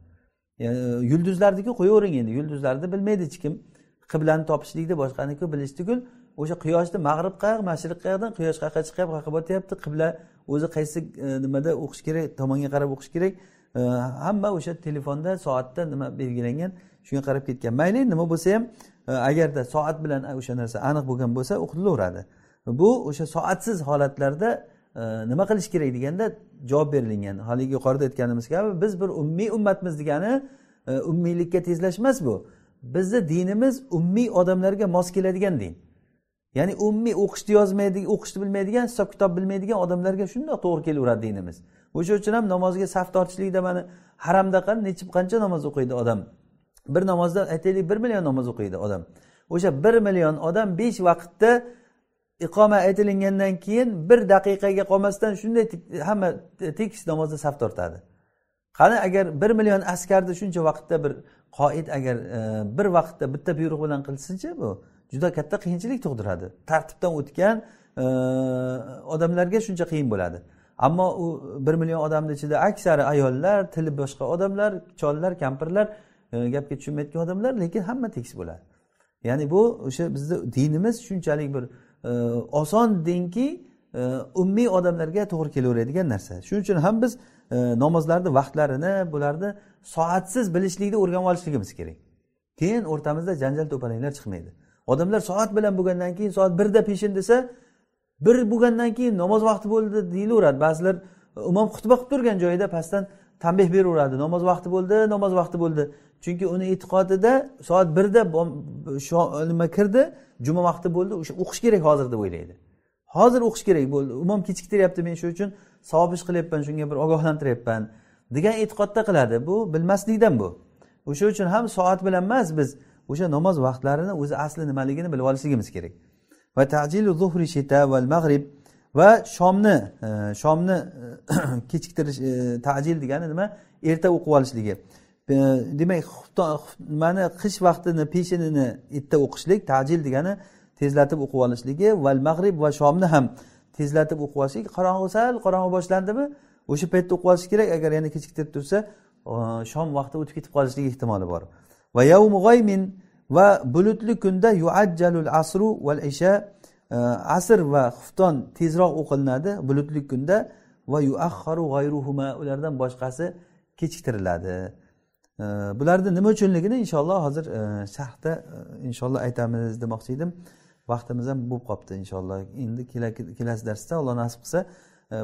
E, Yulduzlarniki qo'yavering endi. Yulduzlarni bilmaydi hech kim. Qiblani topishlikda boshqaniki bilish tugul o'sha quyoshni mag'rib qayoq mashriq qayoqdan quyosh qayerqa chiqyapti qayerqa botyapti qibla o'zi qaysi e, nimada o'qish kerak tomonga qarab o'qish kerak e, hamma o'sha telefonda soatda nima belgilangan shunga qarab ketgan. Mayli nima bo'lsa ham e, agarda soat bilan o'sha narsa aniq bo'lgan bo'lsa o'qitilaveradi. Bu o'sha soatsiz holatlarda nima qilish kerak deganda javob berilingan haligi yuqorida aytganimiz kabi biz bir ummiy ummatmiz degani ummiylikka tezlash emas bu. Bizni dinimiz ummiy odamlarga mos keladigan din. Ya'ni ummiy o'qishni yozmaydigan o'qishni bilmaydigan hisob kitob bilmaydigan odamlarga shundoq to'g'ri kelaveradi dinimiz. O'sha uchun ham namozga saf tortishlikda mana haramda qan necha qancha namoz o'qiydi odam. Bir namozda aytaylik bir million namoz o'qiydi odam. O'sha bir million odam besh vaqtda iqoma aytilingandan keyin bir daqiqaga qolmasdan shunday hamma tekis namozda saf tortadi qani agar bir million askarni shuncha vaqtda bir qoid agar e, bir vaqtda bitta buyruq bilan qilsinchi bu juda katta qiyinchilik tug'diradi. Tartibdan o'tgan e, odamlarga shuncha qiyin bo'ladi. Ammo u bir million odamni ichida aksari ayollar tili boshqa odamlar chollar kampirlar e, gapga tushunmayotgan odamlar lekin hamma tekis bo'ladi. Ya'ni bu o'sha bizni dinimiz shunchalik bir e, oson dinki ummiy odamlarga to'g'ri kelaveradigan narsa. Shuning uchun ham biz e, namozlarni vaqtlarini bularni soatsiz bilishlikni o'rganib olishligimiz kerak. Keyin o'rtamizda janjal to'palanglar chiqmaydi. Odamlar soat bilan bo'lgandan keyin soat birda peshin desa bir bo'lgandan keyin namoz vaqti bo'ldi deyilaveradi. Ba'zilar e, imom xutba qilib turgan joyida pastdan tanbeh beraveradi. Namoz vaqti bo'ldi namoz vaqti bo'ldi. Chunki uni e'tiqodida soat birda nima kirdi? Juma vaqti bo'ldi o'sha o'qish kerak hozir deb o'ylaydi. Hozir o'qish kerak bo'ldi. Imom kechiktiryapti men shuning uchun. Savob ish qilyapman shunga bir ogohlantiryapman degan e'tiqodda qiladi. Bu bilmaslikdan bu. O'sha uchun ham soat bilan emas biz o'sha namoz vaqtlarini o'zi asli nimaligini bilib olishligimiz kerak. Va tajilu zuhri shita val mag'rib va shomni e, shomni e, <clears throat> kechiktirish e, tajil degani nima? Erta o'qib olishligi. Demak nimani qish vaqtini peshinini erta o'qishlik tajil degani tezlatib o'qib olishligi val mag'rib va shomni ham tezlatib o'qib olishlik. Qorong'i sal qorong'i boshlandimi? O'sha paytda o'qib olish kerak. Agar yana kechiktirib tursa shom vaqti o'tib ketib qolishligi ehtimoli bor. Va yavmu g'oymin va bulutli kunda yuajjalul asru val isha e, asr va xufton tezroq o'qilinadi bulutli kunda. Va yuaxxaru g'ayruhuma ulardan boshqasi kechiktiriladi. E, bularni nima uchunligini inshaalloh hozir e, sharhda inshaalloh aytamiz demoqchi edim. vaqtimiz ham bo'lib qolibdi inshaalloh endi kelasi darsda alloh nasib qilsa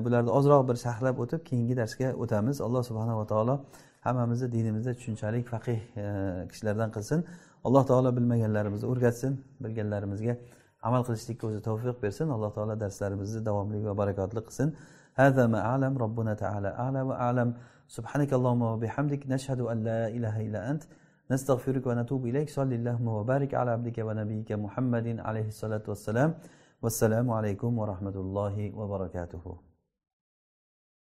bularni ozroq bir sharhlab o'tib keyingi darsga o'tamiz alloh subhanava taolo hammamizni dinimizda tushunchalik faqih kishilardan qilsin alloh taolo bilmaganlarimizni o'rgatsin bilganlarimizga amal qilishlikka o'zi tavfiq bersin alloh taolo darslarimizni davomli va barakotli qilsin هذا ما أعلم ربنا تعالى أعلى وأعلم سبحانك اللهم وبحمدك نشهد أن لا إله إلا أنت نستغفرك ونتوب إليك. صلى اللهم وبارك على عبدك ونبيك محمد عليه الصلاة والسلام. والسلام عليكم ورحمة الله وبركاته.